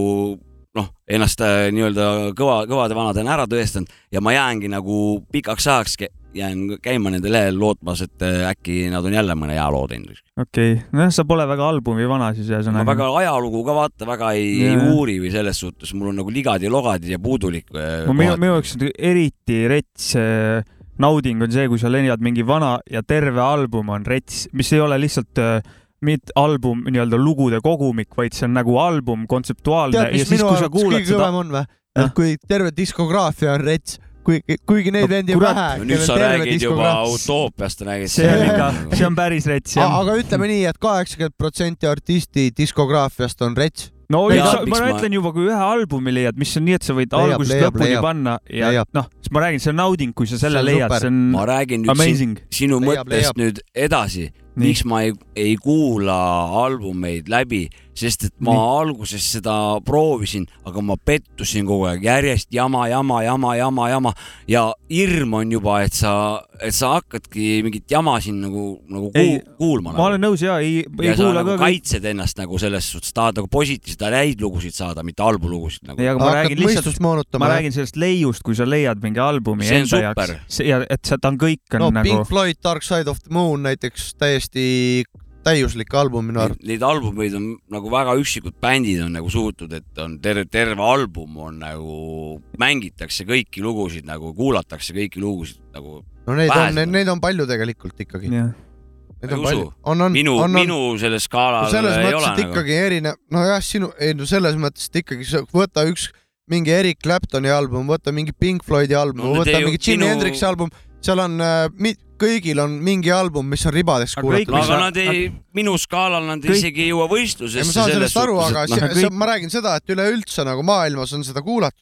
[SPEAKER 5] noh, ennast äh, nii-öelda kõva, kõvade vanadena ära tõestanud ja ma jäängi nagu pikaks ajaks, jään käima nende lehel lootmas, et äh, äkki nad on jälle mõne hea loo teinud.
[SPEAKER 4] okei okay., nojah, sa pole väga albumi vana siis
[SPEAKER 5] ma
[SPEAKER 4] ühesõnaga.
[SPEAKER 5] väga ajalugu ka vaata väga ei, ei
[SPEAKER 4] Jaa.
[SPEAKER 5] uuri või selles suhtes, mul on nagu ligad ja logad ja puudulik.
[SPEAKER 4] no minu, minu jaoks eriti rets äh, nauding on see, kui sa leiad mingi vana ja terve album on rets, mis ei ole lihtsalt äh, mitte album nii-öelda lugude kogumik, vaid see on nagu album kontseptuaalne
[SPEAKER 3] tead,
[SPEAKER 4] ja
[SPEAKER 3] mis
[SPEAKER 4] siis,
[SPEAKER 3] minu
[SPEAKER 4] kui sa
[SPEAKER 3] arvates
[SPEAKER 4] kuulad
[SPEAKER 3] kõige
[SPEAKER 4] seda
[SPEAKER 3] kõvem on või? et kui terve diskograafia on rets, kuigi, kuigi neid vendi on
[SPEAKER 4] kurat.
[SPEAKER 3] vähe.
[SPEAKER 5] nüüd sa räägid juba utoopiast, räägid.
[SPEAKER 4] see on ikka, see on päris rets jah.
[SPEAKER 3] aga ütleme nii et, et kaheksakümmend protsenti artisti diskograafiast on rets.
[SPEAKER 4] no
[SPEAKER 5] Jaa,
[SPEAKER 4] sa, ma ütlen juba, kui ühe albumi leiad, mis on nii, et sa võid
[SPEAKER 3] Leiab,
[SPEAKER 4] algusest
[SPEAKER 3] leiab,
[SPEAKER 4] lõpuni
[SPEAKER 3] leiab.
[SPEAKER 4] panna ja noh, siis ma räägin, see on nauding, kui sa selle
[SPEAKER 3] See on
[SPEAKER 4] leiad, see on
[SPEAKER 5] ma räägin nüüd
[SPEAKER 4] amazing
[SPEAKER 5] sin,. sinu
[SPEAKER 3] Leiab,
[SPEAKER 5] mõttest
[SPEAKER 3] leiab.
[SPEAKER 5] nüüd edasi, miks ma ei, ei kuula albumeid läbi, sest et ma
[SPEAKER 4] Nii.
[SPEAKER 5] Alguses seda proovisin, aga ma pettusin kogu aeg, järjest jama, jama, jama, jama, jama ja hirm on juba, et sa, et sa hakkadki mingit jama siin nagu, nagu
[SPEAKER 4] Ei,
[SPEAKER 5] kuul, kuulma.
[SPEAKER 4] ma olen nõus ja ei, ei
[SPEAKER 5] ja
[SPEAKER 4] kuula
[SPEAKER 5] nagu
[SPEAKER 4] ka
[SPEAKER 5] kaitsed ennast nagu selles suhtes, tahad nagu positiivseid häid lugusid saada, mitte halbu lugusid nagu.
[SPEAKER 4] ei, aga ma
[SPEAKER 3] hakkad
[SPEAKER 4] räägin lihtsalt ma räägin sellest leiust, kui sa leiad mingi albumi
[SPEAKER 5] See on
[SPEAKER 4] enda
[SPEAKER 5] super.
[SPEAKER 4] jaoks ja et see, ta on kõik on
[SPEAKER 3] no
[SPEAKER 4] nagu
[SPEAKER 3] Pink Floyd Dark Side of the Moon näiteks täiesti täiuslik album minu arvates.
[SPEAKER 5] Neid albumeid on nagu väga üksikud bändid on nagu suutnud, et on terve, terve album on nagu, mängitakse kõiki lugusid nagu, kuulatakse kõiki lugusid nagu.
[SPEAKER 3] no neid on neid on palju tegelikult ikkagi. Neid
[SPEAKER 5] Ma
[SPEAKER 3] on
[SPEAKER 5] ei
[SPEAKER 3] palju
[SPEAKER 5] usu..
[SPEAKER 3] on, on,
[SPEAKER 5] minu,
[SPEAKER 3] on, on.
[SPEAKER 5] minu sellel skaalal
[SPEAKER 3] selles
[SPEAKER 5] ei
[SPEAKER 3] mõttes,
[SPEAKER 5] ole
[SPEAKER 3] et
[SPEAKER 5] nagu.
[SPEAKER 3] ikkagi erinev, nojah, sinu, ei no selles mõttes, et ikkagi võta üks mingi Eric Claptoni album, võta mingi Pink Floydi album
[SPEAKER 5] No
[SPEAKER 3] no,,
[SPEAKER 5] need
[SPEAKER 3] võta mingi Jimi
[SPEAKER 5] minu-
[SPEAKER 3] Hendrixi album, seal on äh,, kõigil on mingi album, mis on
[SPEAKER 4] Aga kõik-
[SPEAKER 3] kuulatud.
[SPEAKER 5] aga nad ei, minu skaalal nad
[SPEAKER 4] Kõik-
[SPEAKER 5] isegi ei jõua
[SPEAKER 3] ei, ma
[SPEAKER 5] võistlusesse
[SPEAKER 3] saan
[SPEAKER 5] selles
[SPEAKER 3] sellest aru, aga
[SPEAKER 5] noh,
[SPEAKER 3] see,
[SPEAKER 4] kõik-
[SPEAKER 3] see, ma räägin seda, et üleüldse nagu maailmas on seda kuulatud.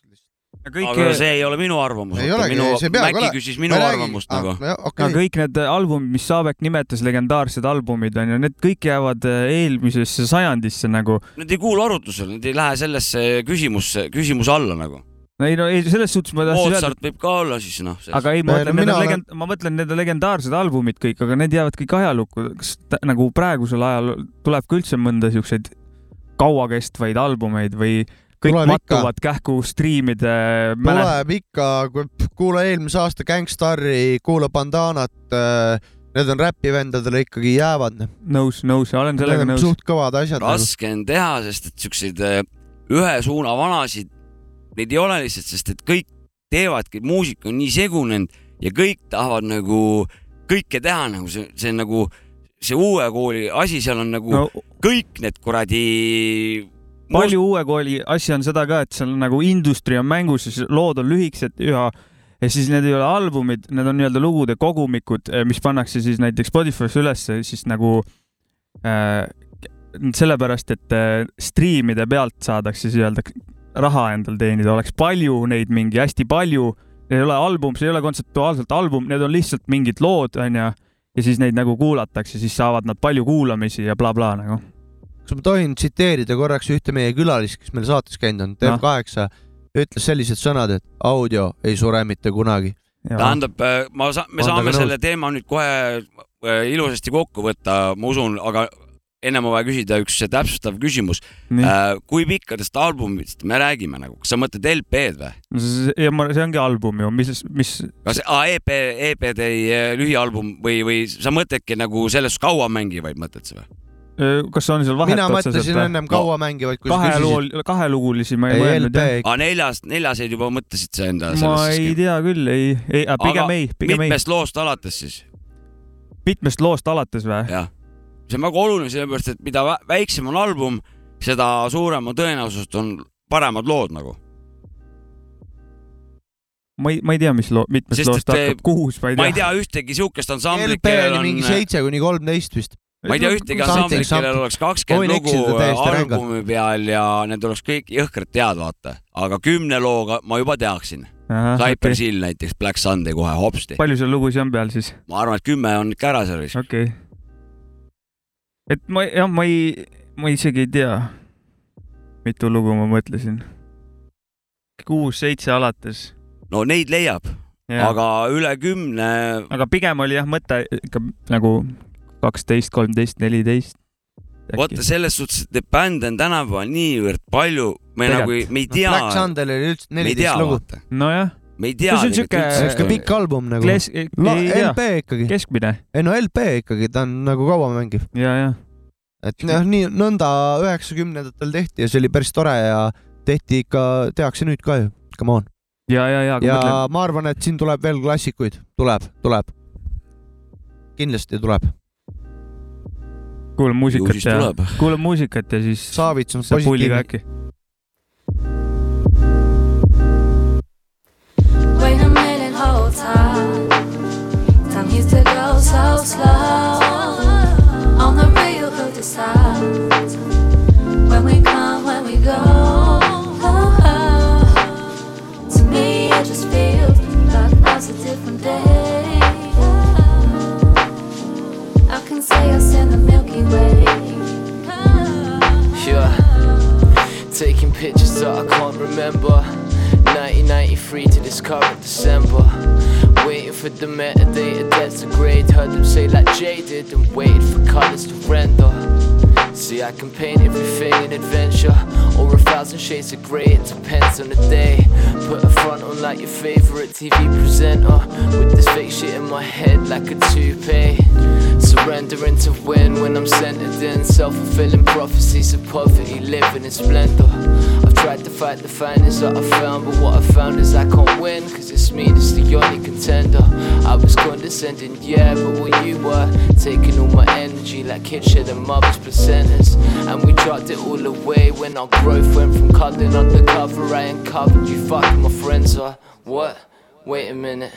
[SPEAKER 4] kõik,
[SPEAKER 5] aga see ei ole minu arvamus. Minu, Mäkki
[SPEAKER 3] olema.
[SPEAKER 5] küsis minu
[SPEAKER 3] Ma ei räägi-
[SPEAKER 5] arvamust
[SPEAKER 3] ah,
[SPEAKER 5] nagu.
[SPEAKER 3] jah,
[SPEAKER 4] aga
[SPEAKER 3] okei.
[SPEAKER 4] kõik need albumid, mis Saabek nimetas legendaarsed albumid on ju, need kõik jäävad äh, eelmisesse sajandisse nagu.
[SPEAKER 5] Need ei kuulu arutlusele, need ei lähe sellesse küsimusse, küsimuse alla nagu.
[SPEAKER 4] Ei no ei, selles suhtes ma tahtsin öelda,
[SPEAKER 5] Mozart võib ka olla siis noh.
[SPEAKER 4] aga ei, ma
[SPEAKER 3] no
[SPEAKER 4] mõtlen, need on
[SPEAKER 3] olen-
[SPEAKER 4] legend-, ma mõtlen, need on legendaarsed albumid kõik, aga need jäävad kõik ajalukku. kas ta, nagu praegusel ajal tuleb ka üldse mõnda siukseid kauakestvaid albumeid või kõik
[SPEAKER 3] Tuleb ikka.
[SPEAKER 4] mattuvad kähku striimide mäle-
[SPEAKER 3] tuleb ikka, kuula eelmise aasta Gangstari, kuula Bandanat, need on räpivendadele ikkagi jäävad.
[SPEAKER 4] nõus, nõus, olen sellega nõus.
[SPEAKER 3] suht kõvad asjad. nagu.
[SPEAKER 5] raske on teha, sest et siukseid äh, ühe suuna vanasid, neid ei ole lihtsalt, sest et kõik teevadki, muusika on nii segunenud ja kõik tahavad nagu kõike teha nagu see, see nagu see uue kooli asi, seal on nagu
[SPEAKER 4] no
[SPEAKER 5] no. kõik need kuradi.
[SPEAKER 4] palju uue kooli asja on seda ka, et seal nagu industry on mängus ja siis lood on lühikesed ja ja siis need ei ole albumid, need on nii-öelda lugude kogumikud, mis pannakse siis näiteks Spotify'sse ülesse siis nagu äh, sellepärast, et äh, striimide pealt saadakse siis öelda raha endal teenida, oleks palju neid mingi hästi palju, ei ole album, see ei ole kontseptuaalselt album, need on lihtsalt mingid lood, onju, ja siis neid nagu kuulatakse, siis saavad nad palju kuulamisi ja blablabla nagu.
[SPEAKER 3] kas ma tohin tsiteerida korraks ühte meie külalist, kes meil saates käinud on,
[SPEAKER 4] Noh.
[SPEAKER 3] Dev8, ütles sellised sõnad, et audio ei sure mitte kunagi.
[SPEAKER 5] tähendab, ma sa-, me
[SPEAKER 3] On
[SPEAKER 5] saame
[SPEAKER 3] temaga
[SPEAKER 5] selle teema nüüd kohe äh, ilusasti kokku võtta, ma usun, aga ennem on vaja küsida üks täpsustav küsimus. kui pikkadest albumitest me räägime nagu, kas sa mõtled LP-d või?
[SPEAKER 4] ja ma, see ongi album ju, mis, mis
[SPEAKER 5] kas ah, EP, EP-d ei äh, lühialbum või, või sa mõtledki nagu selles kaua mängivaid mõtled sa või?
[SPEAKER 4] kas on seal vahet
[SPEAKER 3] mina mõtlesin ennem kaua mängivaid, kui sa
[SPEAKER 4] kahe
[SPEAKER 3] küsisid.
[SPEAKER 4] loo, kahelugulisi ma ei
[SPEAKER 3] Ei,
[SPEAKER 4] mõelnud jah.
[SPEAKER 5] aga neljas, neljaseid juba mõtlesid sa enda
[SPEAKER 4] ma ei tea küll, ei, ei, pigem ei, pigem ei.
[SPEAKER 5] mitmest loost alates siis?
[SPEAKER 4] mitmest loost alates või?
[SPEAKER 5] jah, see on väga oluline, sellepärast et mida vä- väiksem on album, seda suurema tõenäosusest on paremad lood nagu.
[SPEAKER 4] ma ei, ma ei tea, mis loo, mitmest
[SPEAKER 5] Sest
[SPEAKER 4] loost hakkab, kuus, ma ei
[SPEAKER 5] ma ei
[SPEAKER 4] tea.
[SPEAKER 5] tea ühtegi siukest ansamblit, kellel on
[SPEAKER 3] mingi seitse kuni kolmteist vist.
[SPEAKER 5] ma ei tea ühtegi ansamblit, kellel oleks kakskümmend lugu
[SPEAKER 3] rängalt.
[SPEAKER 5] albumi peal ja need oleks kõik jõhkralt head, vaata. aga kümne looga ma juba teaksin. Cypress Hill näiteks, Black Sunday kohe hopsti.
[SPEAKER 4] palju seal lugusid on peal siis?
[SPEAKER 5] ma arvan, et kümme on ikka ära seal vist.
[SPEAKER 4] okei okay.. Et ma, jah, ma ei, ma isegi ei tea, mitu lugu ma mõtlesin. kuus-seitse alates.
[SPEAKER 5] no neid leiab, aga üle kümne.
[SPEAKER 4] aga pigem oli jah mõte ikka nagu kaksteist, kolmteist, neliteist.
[SPEAKER 5] vaata selles suhtes, et bände on tänapäeval niivõrd palju, me nagu ei, me ei tea.
[SPEAKER 3] Black Sundelil oli üldse neliteist lugu.
[SPEAKER 4] nojah.
[SPEAKER 5] Me ei tea.
[SPEAKER 3] siuke pikk album nagu.
[SPEAKER 4] Kles- tea.
[SPEAKER 3] LP ikkagi.
[SPEAKER 4] keskmine.
[SPEAKER 3] ei no LP ikkagi, ta on nagu kaua mängiv.
[SPEAKER 4] ja, ja.
[SPEAKER 3] et noh, nii nõnda üheksakümnendatel tehti ja see oli päris tore ja tehti ikka, tehakse nüüd ka ju, come on.
[SPEAKER 4] ja, ja, ja,
[SPEAKER 3] ja ma arvan, et siin tuleb veel klassikuid, tuleb, tuleb. kindlasti tuleb.
[SPEAKER 4] kuulame muusikat ja kuulame muusikat ja siis.
[SPEAKER 3] Saavits on positiivne.
[SPEAKER 16] Slow. On the real, who decides when we come, when we go? To me, it just feels like now's a different day. I can say us in the Milky Way.
[SPEAKER 17] Yeah. Taking pictures that I can't remember. 1993 to this current December. Waiting for the metadata that's a grade. Heard them say like jaded and waited for colors to render. See, I can paint everything in adventure or a thousand shades of grey. It depends on the day. Put a front on like your favorite TV presenter with this fake shit in my head like a toupee. Surrendering to win when I'm centered in self fulfilling prophecies of poverty, living in splendor. I've tried to fight the finest that I found, but what I found is I can't win, cause it's me that's the only contender. I was condescending, yeah, but what you were, taking all my energy like kids shed their mother's And we dropped it all away when our growth went from cuddling undercover. I uncovered you fucking my friends are what? Wait a minute,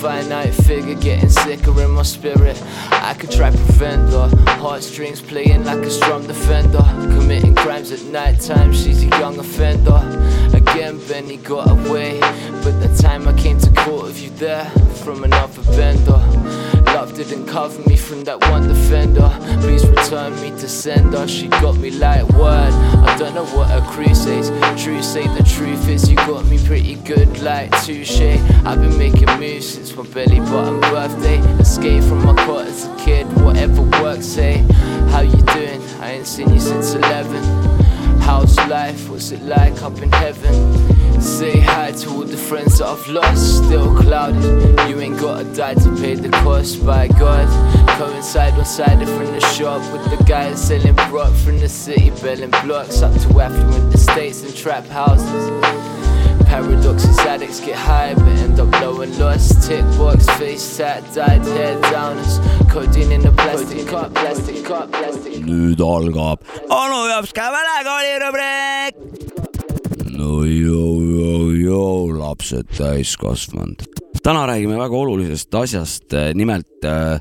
[SPEAKER 17] finite figure getting sicker in my spirit. I could try prevent the heartstrings playing like a strong defender. Committing crimes at night time, she's a young offender. Again, Benny got away, but the time I came to court with you there from another bender. Love didn't cover me from that one defender. Please return me to sender. She got me like word. I don't know what a crew says. True say the truth is you got me pretty good like touche. I've been making moves since my belly button birthday. Escape from my court as a kid. Whatever works, say. How you doing? I ain't seen you since 11. How's life? What's it like up in heaven? Say hi to all the friends that I've lost, still clouded. You ain't gotta die to pay the cost, by God. Coincide on side from the shop with the guys selling brock from the city, belling blocks up to affluent estates and trap houses. Paradoxes, addicts get high but end up low and lost. Tick box, face tat, dyed hair downers. Codeine in a plastic cup, plastic cup, plastic
[SPEAKER 5] nüüd algab onu Jopska mälekooli rubriik. no joo-joo-joo, lapsed täiskasvanud. täna räägime väga olulisest asjast, nimelt äh,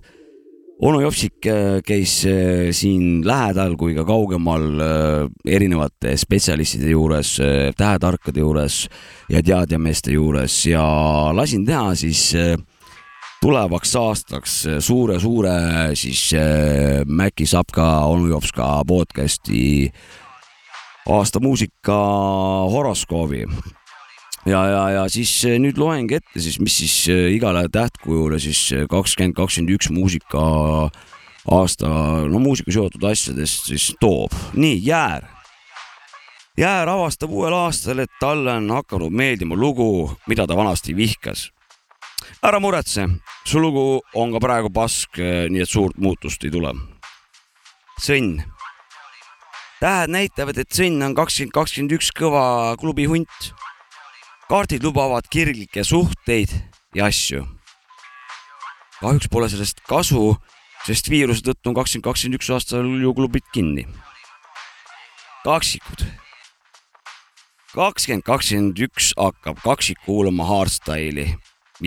[SPEAKER 5] onu Jopsik äh, käis siin lähedal kui ka kaugemal erinevate spetsialistide juures, tähetarkade juures ja teadjameeste juures ja lasin teha siis tulevaks aastaks suure-suure siis Mäki Sapka onu Jopska podcast'i aasta muusika horoskoobi. ja, ja, ja siis äh, nüüd loengi ette siis, mis siis äh, igale tähtkujule siis kakskümmend, kakskümmend üks muusika aasta, no muusika seotud asjadest siis toob. nii, Jäär. Jäär avastab uuel aastal, et talle on hakanud meeldima lugu, mida ta vanasti vihkas ära muretse, su lugu on ka praegu pask, nii et suurt muutust ei tule. sõnn. tähed näitavad, et sõnn on kakskümmend, kakskümmend üks kõva klubi hunt. Kaardid lubavad kirglikke suhteid ja asju. kahjuks pole sellest kasu, sest viiruse tõttu on kakskümmend, kakskümmend üks aastal ju klubid kinni. kaksikud kakskümmend, kakskümmend üks hakkab kaksik kuulama hardstyle'i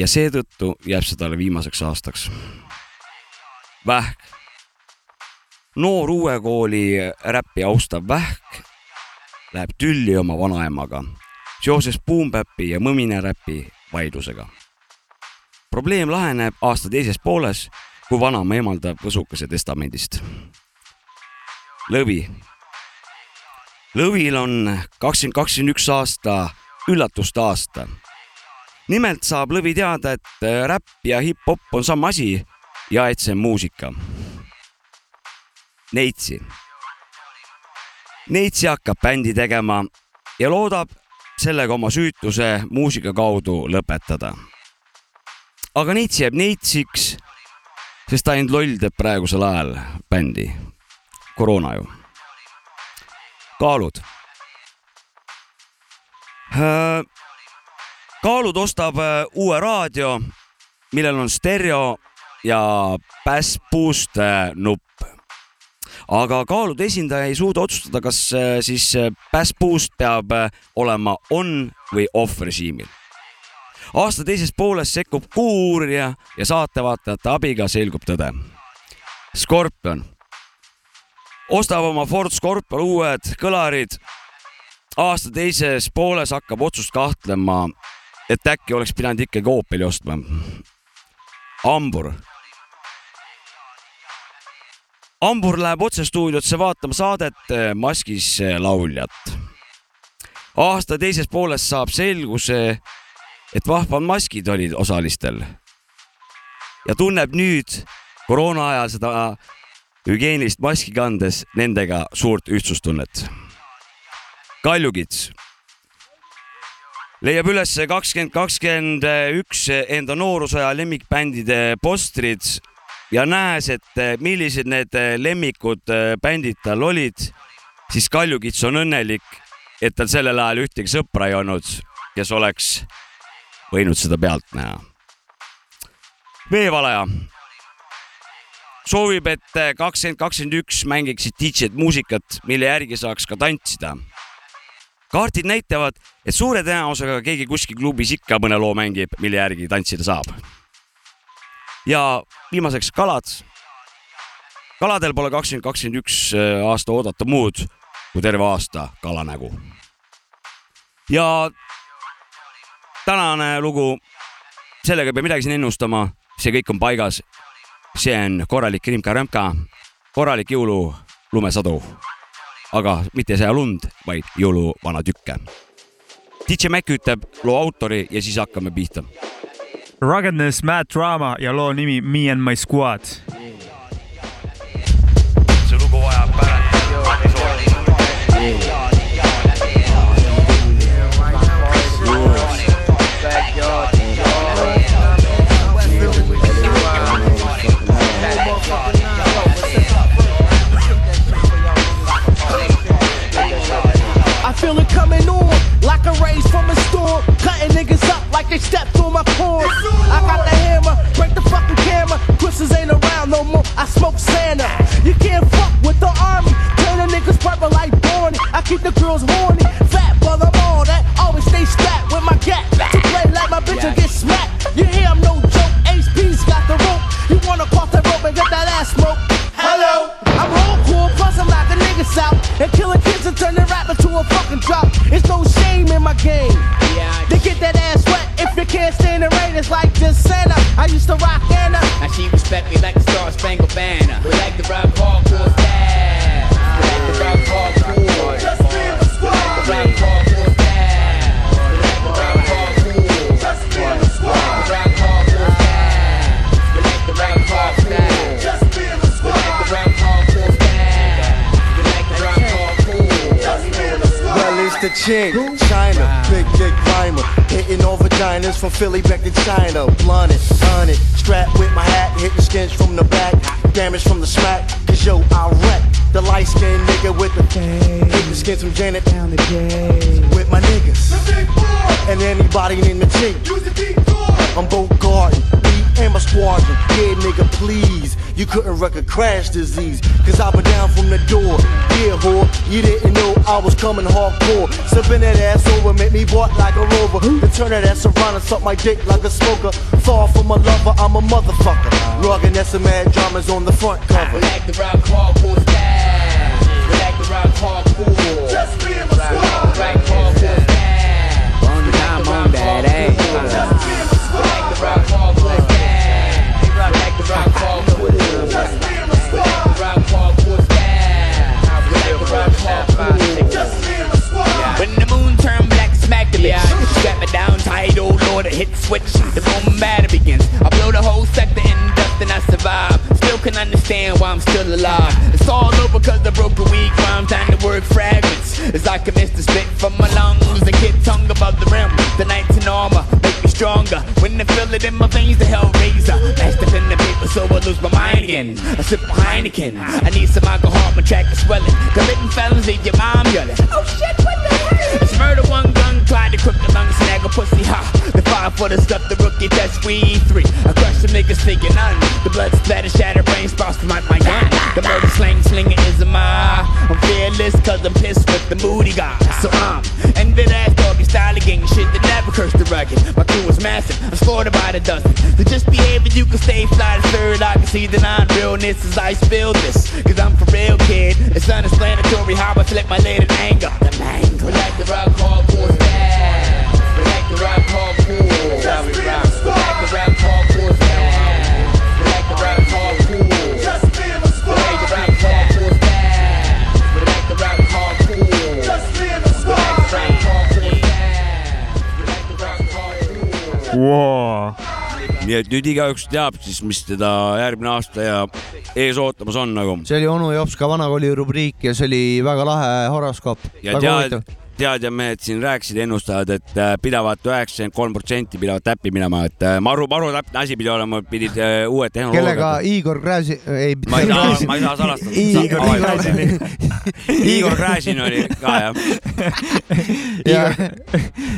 [SPEAKER 5] ja seetõttu jääb see talle viimaseks aastaks. Vähk. noor uue kooli räppi austav vähk läheb tülli oma vanaemaga seoses Boompäppi ja mõminaräpi vaidlusega. probleem laheneb aasta teises pooles, kui vanaema emaldab võsukese testamendist. Lõvi. Lõvil on kakskümmend kakskümmend üks aasta üllatuste aasta. nimelt saab Lõvi teada, et räpp ja hip-hop on sama asi ja et see on muusika. Neitsi. Neitsi hakkab bändi tegema ja loodab sellega oma süütuse muusika kaudu lõpetada. aga Neits jääb Neitsiks, sest ainult loll teeb praegusel ajal bändi. koroona ju. kaalud. kaalud ostab äh, uue raadio, millel on stereo ja bass boost äh, nupp aga kaalude esindaja ei suuda otsustada, kas äh, siis bass boost peab olema on või off režiimil. aasta teises pooles sekkub kuurija ja saatevaatajate abiga selgub tõde. Scorpion ostab oma Ford Scorpion uued kõlarid. aasta teises pooles hakkab otsust kahtlema, et äkki oleks pidanud ikkagi Opeli ostma. hambur hambur läheb otse stuudiosse vaatama saadet Maskis lauljat. aasta teises pooles saab selguse, et vahvad maskid olid osalistel. ja tunneb nüüd koroona ajal seda hügieenilist maski kandes nendega suurt ühtsustunnet. Kaljukits leiab üles kakskümmend kakskümmend üks enda noorusaja lemmikbändide postrid ja näes, et millised need lemmikud bändid tal olid, siis Kaljukits on õnnelik, et tal sellel ajal ühtegi sõpra ei olnud, kes oleks võinud seda pealt näha. veevalaja soovib, et kakskümmend kakskümmend üks mängiksid DJ-d muusikat, mille järgi saaks ka tantsida. kaardid näitavad, et suure tõenäosusega keegi kuskil klubis ikka mõne loo mängib, mille järgi tantsida saab. Ja viimaseks kalad. kaladel pole kakskümmend kakskümmend üks aasta oodata muud kui terve aasta kalanägu. ja tänane lugu, sellega ei pea midagi siin ennustama, see kõik on paigas see on korralik rimka-rämka, korralik jõulu lumesadu. aga mitte ei saja lund, vaid jõuluvana tükke. DJ Mac ütleb loo autori ja siis hakkame pihta.
[SPEAKER 4] Ruggedness, Mad Drama ja loo nimi Me and my squad.
[SPEAKER 5] see lugu vajab pärandi
[SPEAKER 18] I feel it coming on like a race from a storm. Cutting niggas up like they stepped on my corn. I got the hammer, break the fucking camera. Christmas ain't around no more. I smoke Santa. You can't fuck with the army. Turn the niggas purple like Barney. I keep the girls horny. Fat brother, I'm all that. Always stay strapped with my gat. To play like my bitch and get smacked. You hear I'm no joke. HP's got the rope. You wanna cross that rope and get that ass smoke. Hello, I'm hardcore, plus I'm knocking niggas out and killing kids and turning rap into a fucking drop. It's no shame in my game. They get that ass wet if you can't stand the rain. It's like just Santa. I used to rock Anna.
[SPEAKER 19] Now she respect me like the Star Spangled Banner. We like the rock hardcore style. We like the rock hardcore. Just be the squad. We like the rock hardcore style. We like the rock hardcore. Just be in the squad. We like the rock hardcore style. We like the rock hardcore. Just be the squad. We like the rock hardcore style. We like the rock hardcore. Just be the squad.
[SPEAKER 20] Well, it's the chick, China, big dick rhymer. Hitting all vaginas from Philly back to China. Blunted, hunted, strapped with my hat, hitting skins from the back. Damage from the smack, cause yo, I wreck. The light skinned nigga with the hitting skins from Janet down the game. With my niggas. The big And anybody in the Jeep. I'm both garden, beat and my squadron. Yeah, nigga, please. You couldn't wreck a crash disease. Cause I been down from the door. Yeah, whore, you didn't know I was coming hardcore. Sipping that ass over, make me walk like a rover. To turn that ass around and suck my dick like a smoker. Far from a lover, I'm a motherfucker. Rugging that's some mad dramas on the front cover.
[SPEAKER 19] like the rock hardcore style. We like the rock hardcore. Just me and my squad. Rock hardcore style.
[SPEAKER 21] On time on that ass.
[SPEAKER 19] Like the rock hardcore. Just me and my squad. We like the rock hardcore style. We like the rock hardcore. Just me and my squad. When the moon turned black, smack the bitch. Strap me down tight, oh lord, a hit switch. The boom battle begins. I blow the whole sector in dust and I survive. Can understand why I'm still alive. It's all over cause I broke a week rhyme. Time to work fragments. As I commence to spit from my lungs. The kid tongue above the rim. The nights in armor make me stronger. When I feel it in my veins, the hell razor. Mashed up in the paper so I lose my mind again. I sip my Heineken. I need some alcohol, my track is swelling. Committing felons, leave your mom yelling. Oh shit, what the hell? It's murder, one to the lungs, snag a pussy, ha. The fire for the stuff, the rookie test, we three. I crush the niggas thinking none. The blood splatter, shattered brain sprouts from my, my gun. The murder slang, slinger is a my. I'm fearless, cause I'm pissed with the moody guy. So I'm envy that doggy style gang shit that never cursed the rugged. My crew was massive, I'm scored about a dozen. So just behave and you can stay fly to third. I can see the non-realness as I spill this. Cause I'm for real, kid. It's unexplanatory how I flip my in anger. The mango. Like the rock hardcore style.
[SPEAKER 4] Wow.
[SPEAKER 5] nii et nüüd igaüks teab siis, mis teda järgmine aasta ja ees ootamas on nagu.
[SPEAKER 3] see oli onu Jopska vanakooli rubriik ja see oli väga lahe horoskoop.
[SPEAKER 5] ja tead, teadjamehed siin rääkisid, ennustajad, et äh, pidavat üheksakümmend kolm protsenti pidavat täppi minema, et äh, maru, maru täpne asi pidi olema, pidid äh, uued
[SPEAKER 3] kellega
[SPEAKER 5] tehnoloogiad.
[SPEAKER 3] Igor Gräzin, ei.
[SPEAKER 5] ma ei saa, ma ei saa salastada.
[SPEAKER 3] Igor Gräzin.
[SPEAKER 5] Igor Gräzin oli ka jah.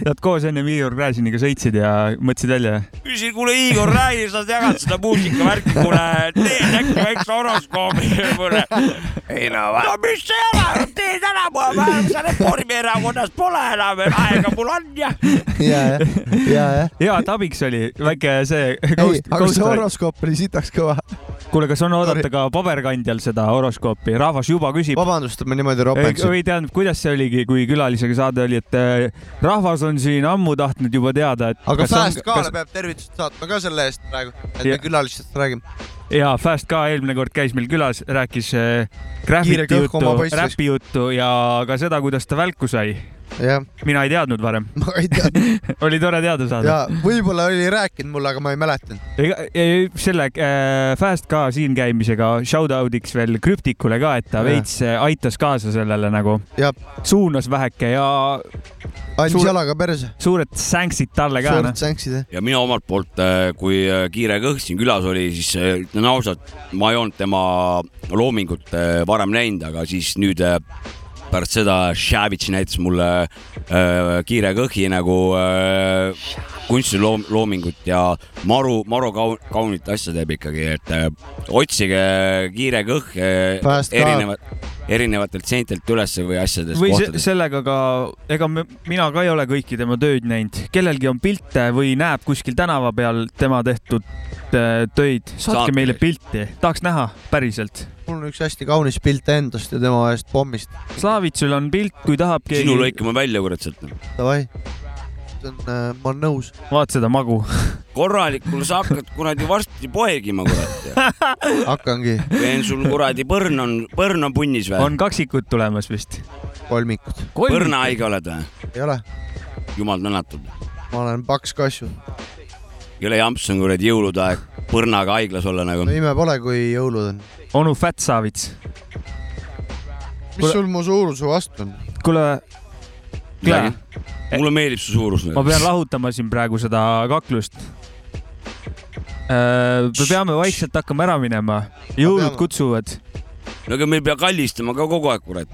[SPEAKER 4] Nad koos ennem Igor Gräziniga sõitsid ja mõtlesid välja.
[SPEAKER 5] küsin, kuule Igor, räägi, sa jagad seda muusikavärki, kuule, teed äkki väikse horoskoobi mulle. ei no, no mis see ära, tee tänapäeva, sa Reformierakonnas pole enam, aega mul on ja.
[SPEAKER 3] ja, ja, ja, ja.
[SPEAKER 4] ja tabiks oli väike see.
[SPEAKER 3] ei, aga see horoskoop oli sitaks kõva.
[SPEAKER 4] kuule, kas on oodata ka paberkandjal seda horoskoopi, rahvas juba küsib.
[SPEAKER 3] vabandust, et ma niimoodi ropendsin.
[SPEAKER 4] või tähendab, kuidas see oligi, kui külalisega saade oli, et äh, rahvas on siin ammu tahtnud juba teada, et.
[SPEAKER 3] aga Fast Kale peab tervitused saatma ka selle eest praegu, et me
[SPEAKER 4] Ja.
[SPEAKER 3] külalistest räägime.
[SPEAKER 4] ja Fast ka eelmine kord käis meil külas, rääkis äh, graffiti juttu, räpi juttu ja ka seda, kuidas ta välku sai.
[SPEAKER 3] jah,
[SPEAKER 4] mina ei teadnud varem.
[SPEAKER 3] ma ei tea.
[SPEAKER 4] oli tore teada saada
[SPEAKER 3] ja. võib-olla oli rääkinud mulle, aga ma ei mäletanud.
[SPEAKER 4] ega selle äh, Fast ka siin käimisega shout out'iks veel Krüptikule ka, et ta
[SPEAKER 3] Jah.
[SPEAKER 4] veits äh, aitas kaasa sellele nagu, suunas väheke ja
[SPEAKER 3] andis jalaga perse.
[SPEAKER 4] suured sänksid talle ka.
[SPEAKER 3] suured sänksid, jah.
[SPEAKER 5] ja mina omalt poolt, kui äh, Kiire Kõht siin külas oli, siis äh, ütlen ausalt, ma ei olnud tema loomingut äh, varem näinud, aga siis nüüd äh, pärast seda Šavitš näitas mulle äh, Kiire Kõhhi nagu äh, kunstiloomingut ja maru, maru kaun, kaunit asja teeb ikkagi, et äh, otsige Kiire Kõhh äh, erinevat, erinevatelt seintelt ülesse või asjadest
[SPEAKER 4] või
[SPEAKER 5] kohtadest.
[SPEAKER 4] sellega ka, ega me, mina ka ei ole kõiki tema tööd näinud, kellelgi on pilte või näeb kuskil tänava peal tema tehtud äh, töid, saatke
[SPEAKER 5] Saatke.
[SPEAKER 4] meile pilti, tahaks näha päriselt.
[SPEAKER 3] Mul on üks hästi kaunis pilt endast ja tema ühest pommist.
[SPEAKER 4] Slavitsul on pilt, kui tahab keegi.
[SPEAKER 5] sinu lõikame välja, kurat, sealt.
[SPEAKER 3] Davai, see on, ma olen nõus.
[SPEAKER 4] vaat seda magu.
[SPEAKER 5] korralikul sa hakkad kuradi varsti poegima, kurat.
[SPEAKER 3] hakkangi.
[SPEAKER 5] veel sul kuradi põrn on, põrn on punnis või?
[SPEAKER 4] on kaksikud tulemas vist?
[SPEAKER 3] kolmikud.
[SPEAKER 5] põrnahaige oled või?
[SPEAKER 3] ei ole,
[SPEAKER 5] jumal tänatud.
[SPEAKER 3] ma olen paks kassu.
[SPEAKER 5] jõle jamps on kuradi jõulude aeg põrnaga haiglas olla nagu
[SPEAKER 3] no. ime pole, kui jõulud on.
[SPEAKER 4] Onu Fat Savits.
[SPEAKER 3] mis sul mu suuruse vastu on?
[SPEAKER 4] kuule, Klee,
[SPEAKER 5] mulle meeldib su suurus.
[SPEAKER 4] ma pean lahutama siin praegu seda kaklust. me peame vaikselt hakkama ära minema, jõulud kutsuvad.
[SPEAKER 5] no ega me ei pea kallistama ka kogu aeg, kurat.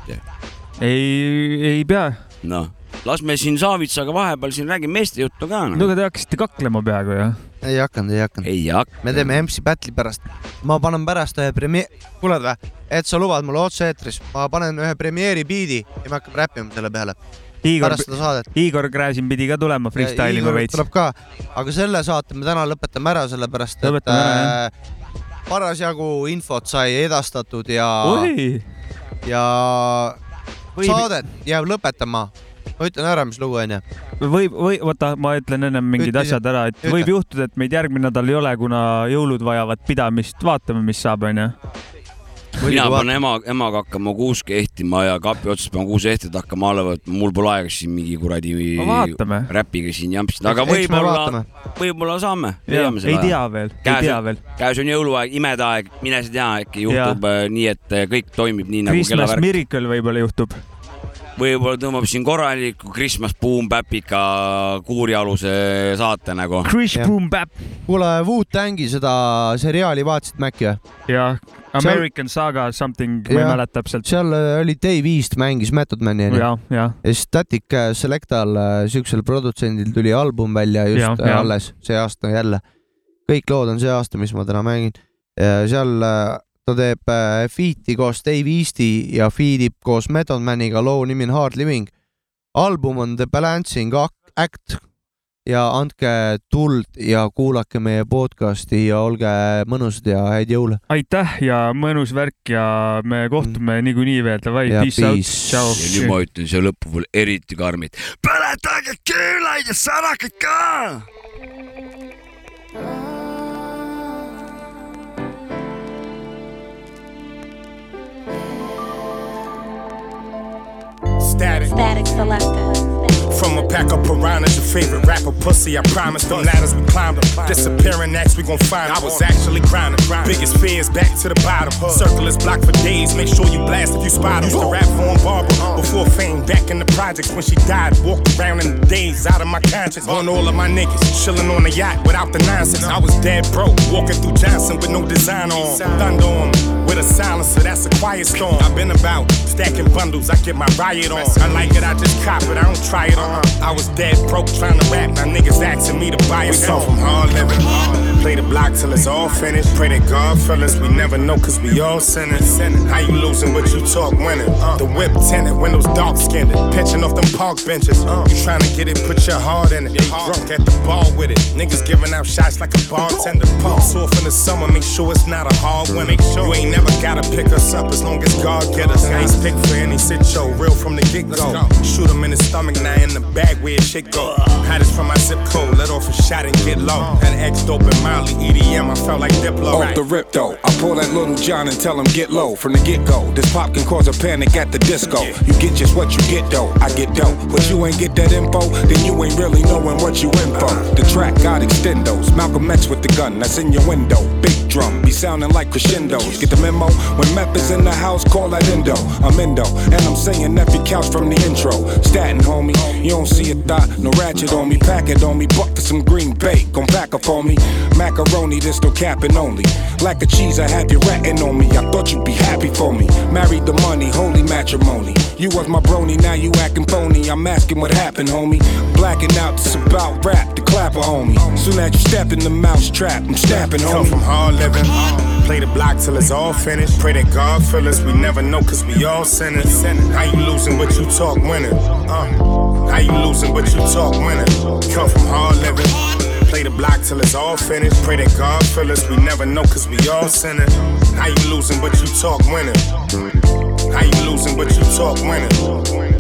[SPEAKER 4] ei, ei pea.
[SPEAKER 5] noh, las me siin Saavitsaga vahepeal siin räägime meeste juttu ka
[SPEAKER 4] no
[SPEAKER 5] no..
[SPEAKER 4] aga te hakkasite kaklema peaaegu ju.
[SPEAKER 3] ei hakanud, ei hakanud.
[SPEAKER 5] ei hakka.
[SPEAKER 3] me teeme MC Battle'i pärast. ma panen pärast ühe premie-, kuuled või, et sa lubad mulle otse-eetris, ma panen ühe premiere'i biidi ja me hakkame räppima selle peale.
[SPEAKER 4] Igor
[SPEAKER 3] pärast seda saadet.
[SPEAKER 4] Igor Gräzin pidi ka tulema freestyle ima veits.
[SPEAKER 3] tuleb ka, aga selle saate me täna lõpetame ära, sellepärast et äh, parasjagu infot sai edastatud ja
[SPEAKER 4] oi,
[SPEAKER 3] ja
[SPEAKER 4] Võib-
[SPEAKER 3] saadet jääb lõpetama. Ma ütlen ära, mis lugu onju.
[SPEAKER 4] võib, või oota, ma ütlen ennem mingid
[SPEAKER 3] Ütle
[SPEAKER 4] asjad ära, et
[SPEAKER 3] Ütle.
[SPEAKER 4] võib juhtuda, et meid järgmine nädal ei ole, kuna jõulud vajavad pidamist, vaatame, mis saab, onju.
[SPEAKER 5] mina pean ema, emaga hakkama kuus kehtima ja kapi otsas pean kuus ehtrit hakkama alla võtma, mul pole aega siin mingi kuradi räpiga siin jampsida, aga võib-olla võib-olla saame.
[SPEAKER 4] ei tea veel, ei tea veel.
[SPEAKER 5] käes on jõuluaeg, imede aeg, mine sa tea, äkki juhtub äh, nii, et äh, kõik toimib nii nagu
[SPEAKER 4] Christmas
[SPEAKER 5] kellavärk.
[SPEAKER 4] Miracle võib-olla juhtub.
[SPEAKER 5] Võib-olla tõmbab siin korraliku Christmas Boom Bapika kuurialuse saate nagu.
[SPEAKER 4] Chris Boom Bap.
[SPEAKER 3] kuule, Wu-Tangi seda seriaali vaatasid Maci või?
[SPEAKER 4] jah, American Saga something, ma ei mäleta täpselt.
[SPEAKER 3] seal äh, oli Dave East mängis Method Mani onju.
[SPEAKER 4] ja, ja,
[SPEAKER 3] ja Static äh, Selectal, siuksel produtsendil tuli album välja just ja,
[SPEAKER 4] jah.
[SPEAKER 3] alles see aasta jälle. kõik lood on see aasta, mis ma täna mängin. seal äh, ta teeb äh, feat'i koos Dave Easti ja feed'ib koos Method Maniga loo nimi on Hard Living. album on The Balancing Ac- Act ja andke tuld ja kuulake meie podcast'i ja olge mõnusad ja häid jõule.
[SPEAKER 4] aitäh ja mõnus värk ja me kohtume niikuinii veel, davai,
[SPEAKER 3] Ja
[SPEAKER 4] peace out, tšau.
[SPEAKER 5] ja nüüd ma ütlen siia lõppu veel eriti karmilt. põletage küünlaid ja särakaid ka.
[SPEAKER 6] Static.
[SPEAKER 22] Static selector.
[SPEAKER 6] From a pack of piranhas, your favorite rapper pussy. I promise them ladders we climbed them. Disappearing acts we gon' find. I was actually grinding. Biggest fears back to the bottom. Circle is blocked for days. Make sure you blast if you spot 'em. Used to rap 'em, Barbara before fame. Back in the projects when she died. Walked around in the days out of my conscience. On all of my niggas chilling on the yacht without the nonsense. I was dead broke. Walking through Johnson with no design on. Thunder on 'em. With a silencer, that's a quiet storm. I've been about stacking bundles, I get my riot on. I like it, I just cop it, I don't try it on. I was dead broke trying to rap, now niggas asking me to buy a song. from living, play the block till it's all finished. Pray that God fellas, we never know cause we all sinners. How you losing, but you talk winning. Uh. The whip tinted, windows dark skinned. Pitching off them park benches. Uh. You trying to get it, put your heart in it. Drunk at the bar with it. Niggas giving out shots like a bartender. Pumps off in the summer, make sure it's not a hard win. Make sure you ain't never gotta pick us up as long as God get us. Ice pick for any sit show, real from the get go. Shoot him in the stomach, now in the bag where shit go. Hottest from my zip code, let off a shot and get low. Uh. Had X dope and Molly, EDM, I felt like Diplo.
[SPEAKER 23] Off the rip though, I pull that little John and tell him get low from the get go. This pop can cause a panic at the disco. You get just what you get though, I get dope. But you ain't get that info, then you ain't really knowing what you in for. The track got extendos, Malcolm X with the gun that's in your window. Big drum, be sounding like crescendos. Get the memo? When meth is in the house, call that endo. I'm endo, and I'm saying every couch from the intro. Statin, homie, you don't see a thought, no ratchet on me. Pack it on me, buck for some green bait, gon' pack up on me. Macaroni, this no capping only. Lack of cheese, I have you ratting on me. I thought you'd be happy for me. Married the money, holy matrimony. You was my brony, now you acting phony. I'm asking what happened, homie. Blacking out, this about rap, the clapper, homie. Soon as you step in the mouse trap, I'm snapping,
[SPEAKER 6] Come
[SPEAKER 23] homie.
[SPEAKER 6] from hard living. Play the block till it's all finished. Pray that God fill us. We never know cause we all sinners. How you losing but you talk winning? Uh, how you losing but you talk winning? Come from hard living. Play the block till it's all finished. Pray that God fill us. We never know cause we all sinners. How you losing but you talk winning? How you losing but you talk winning?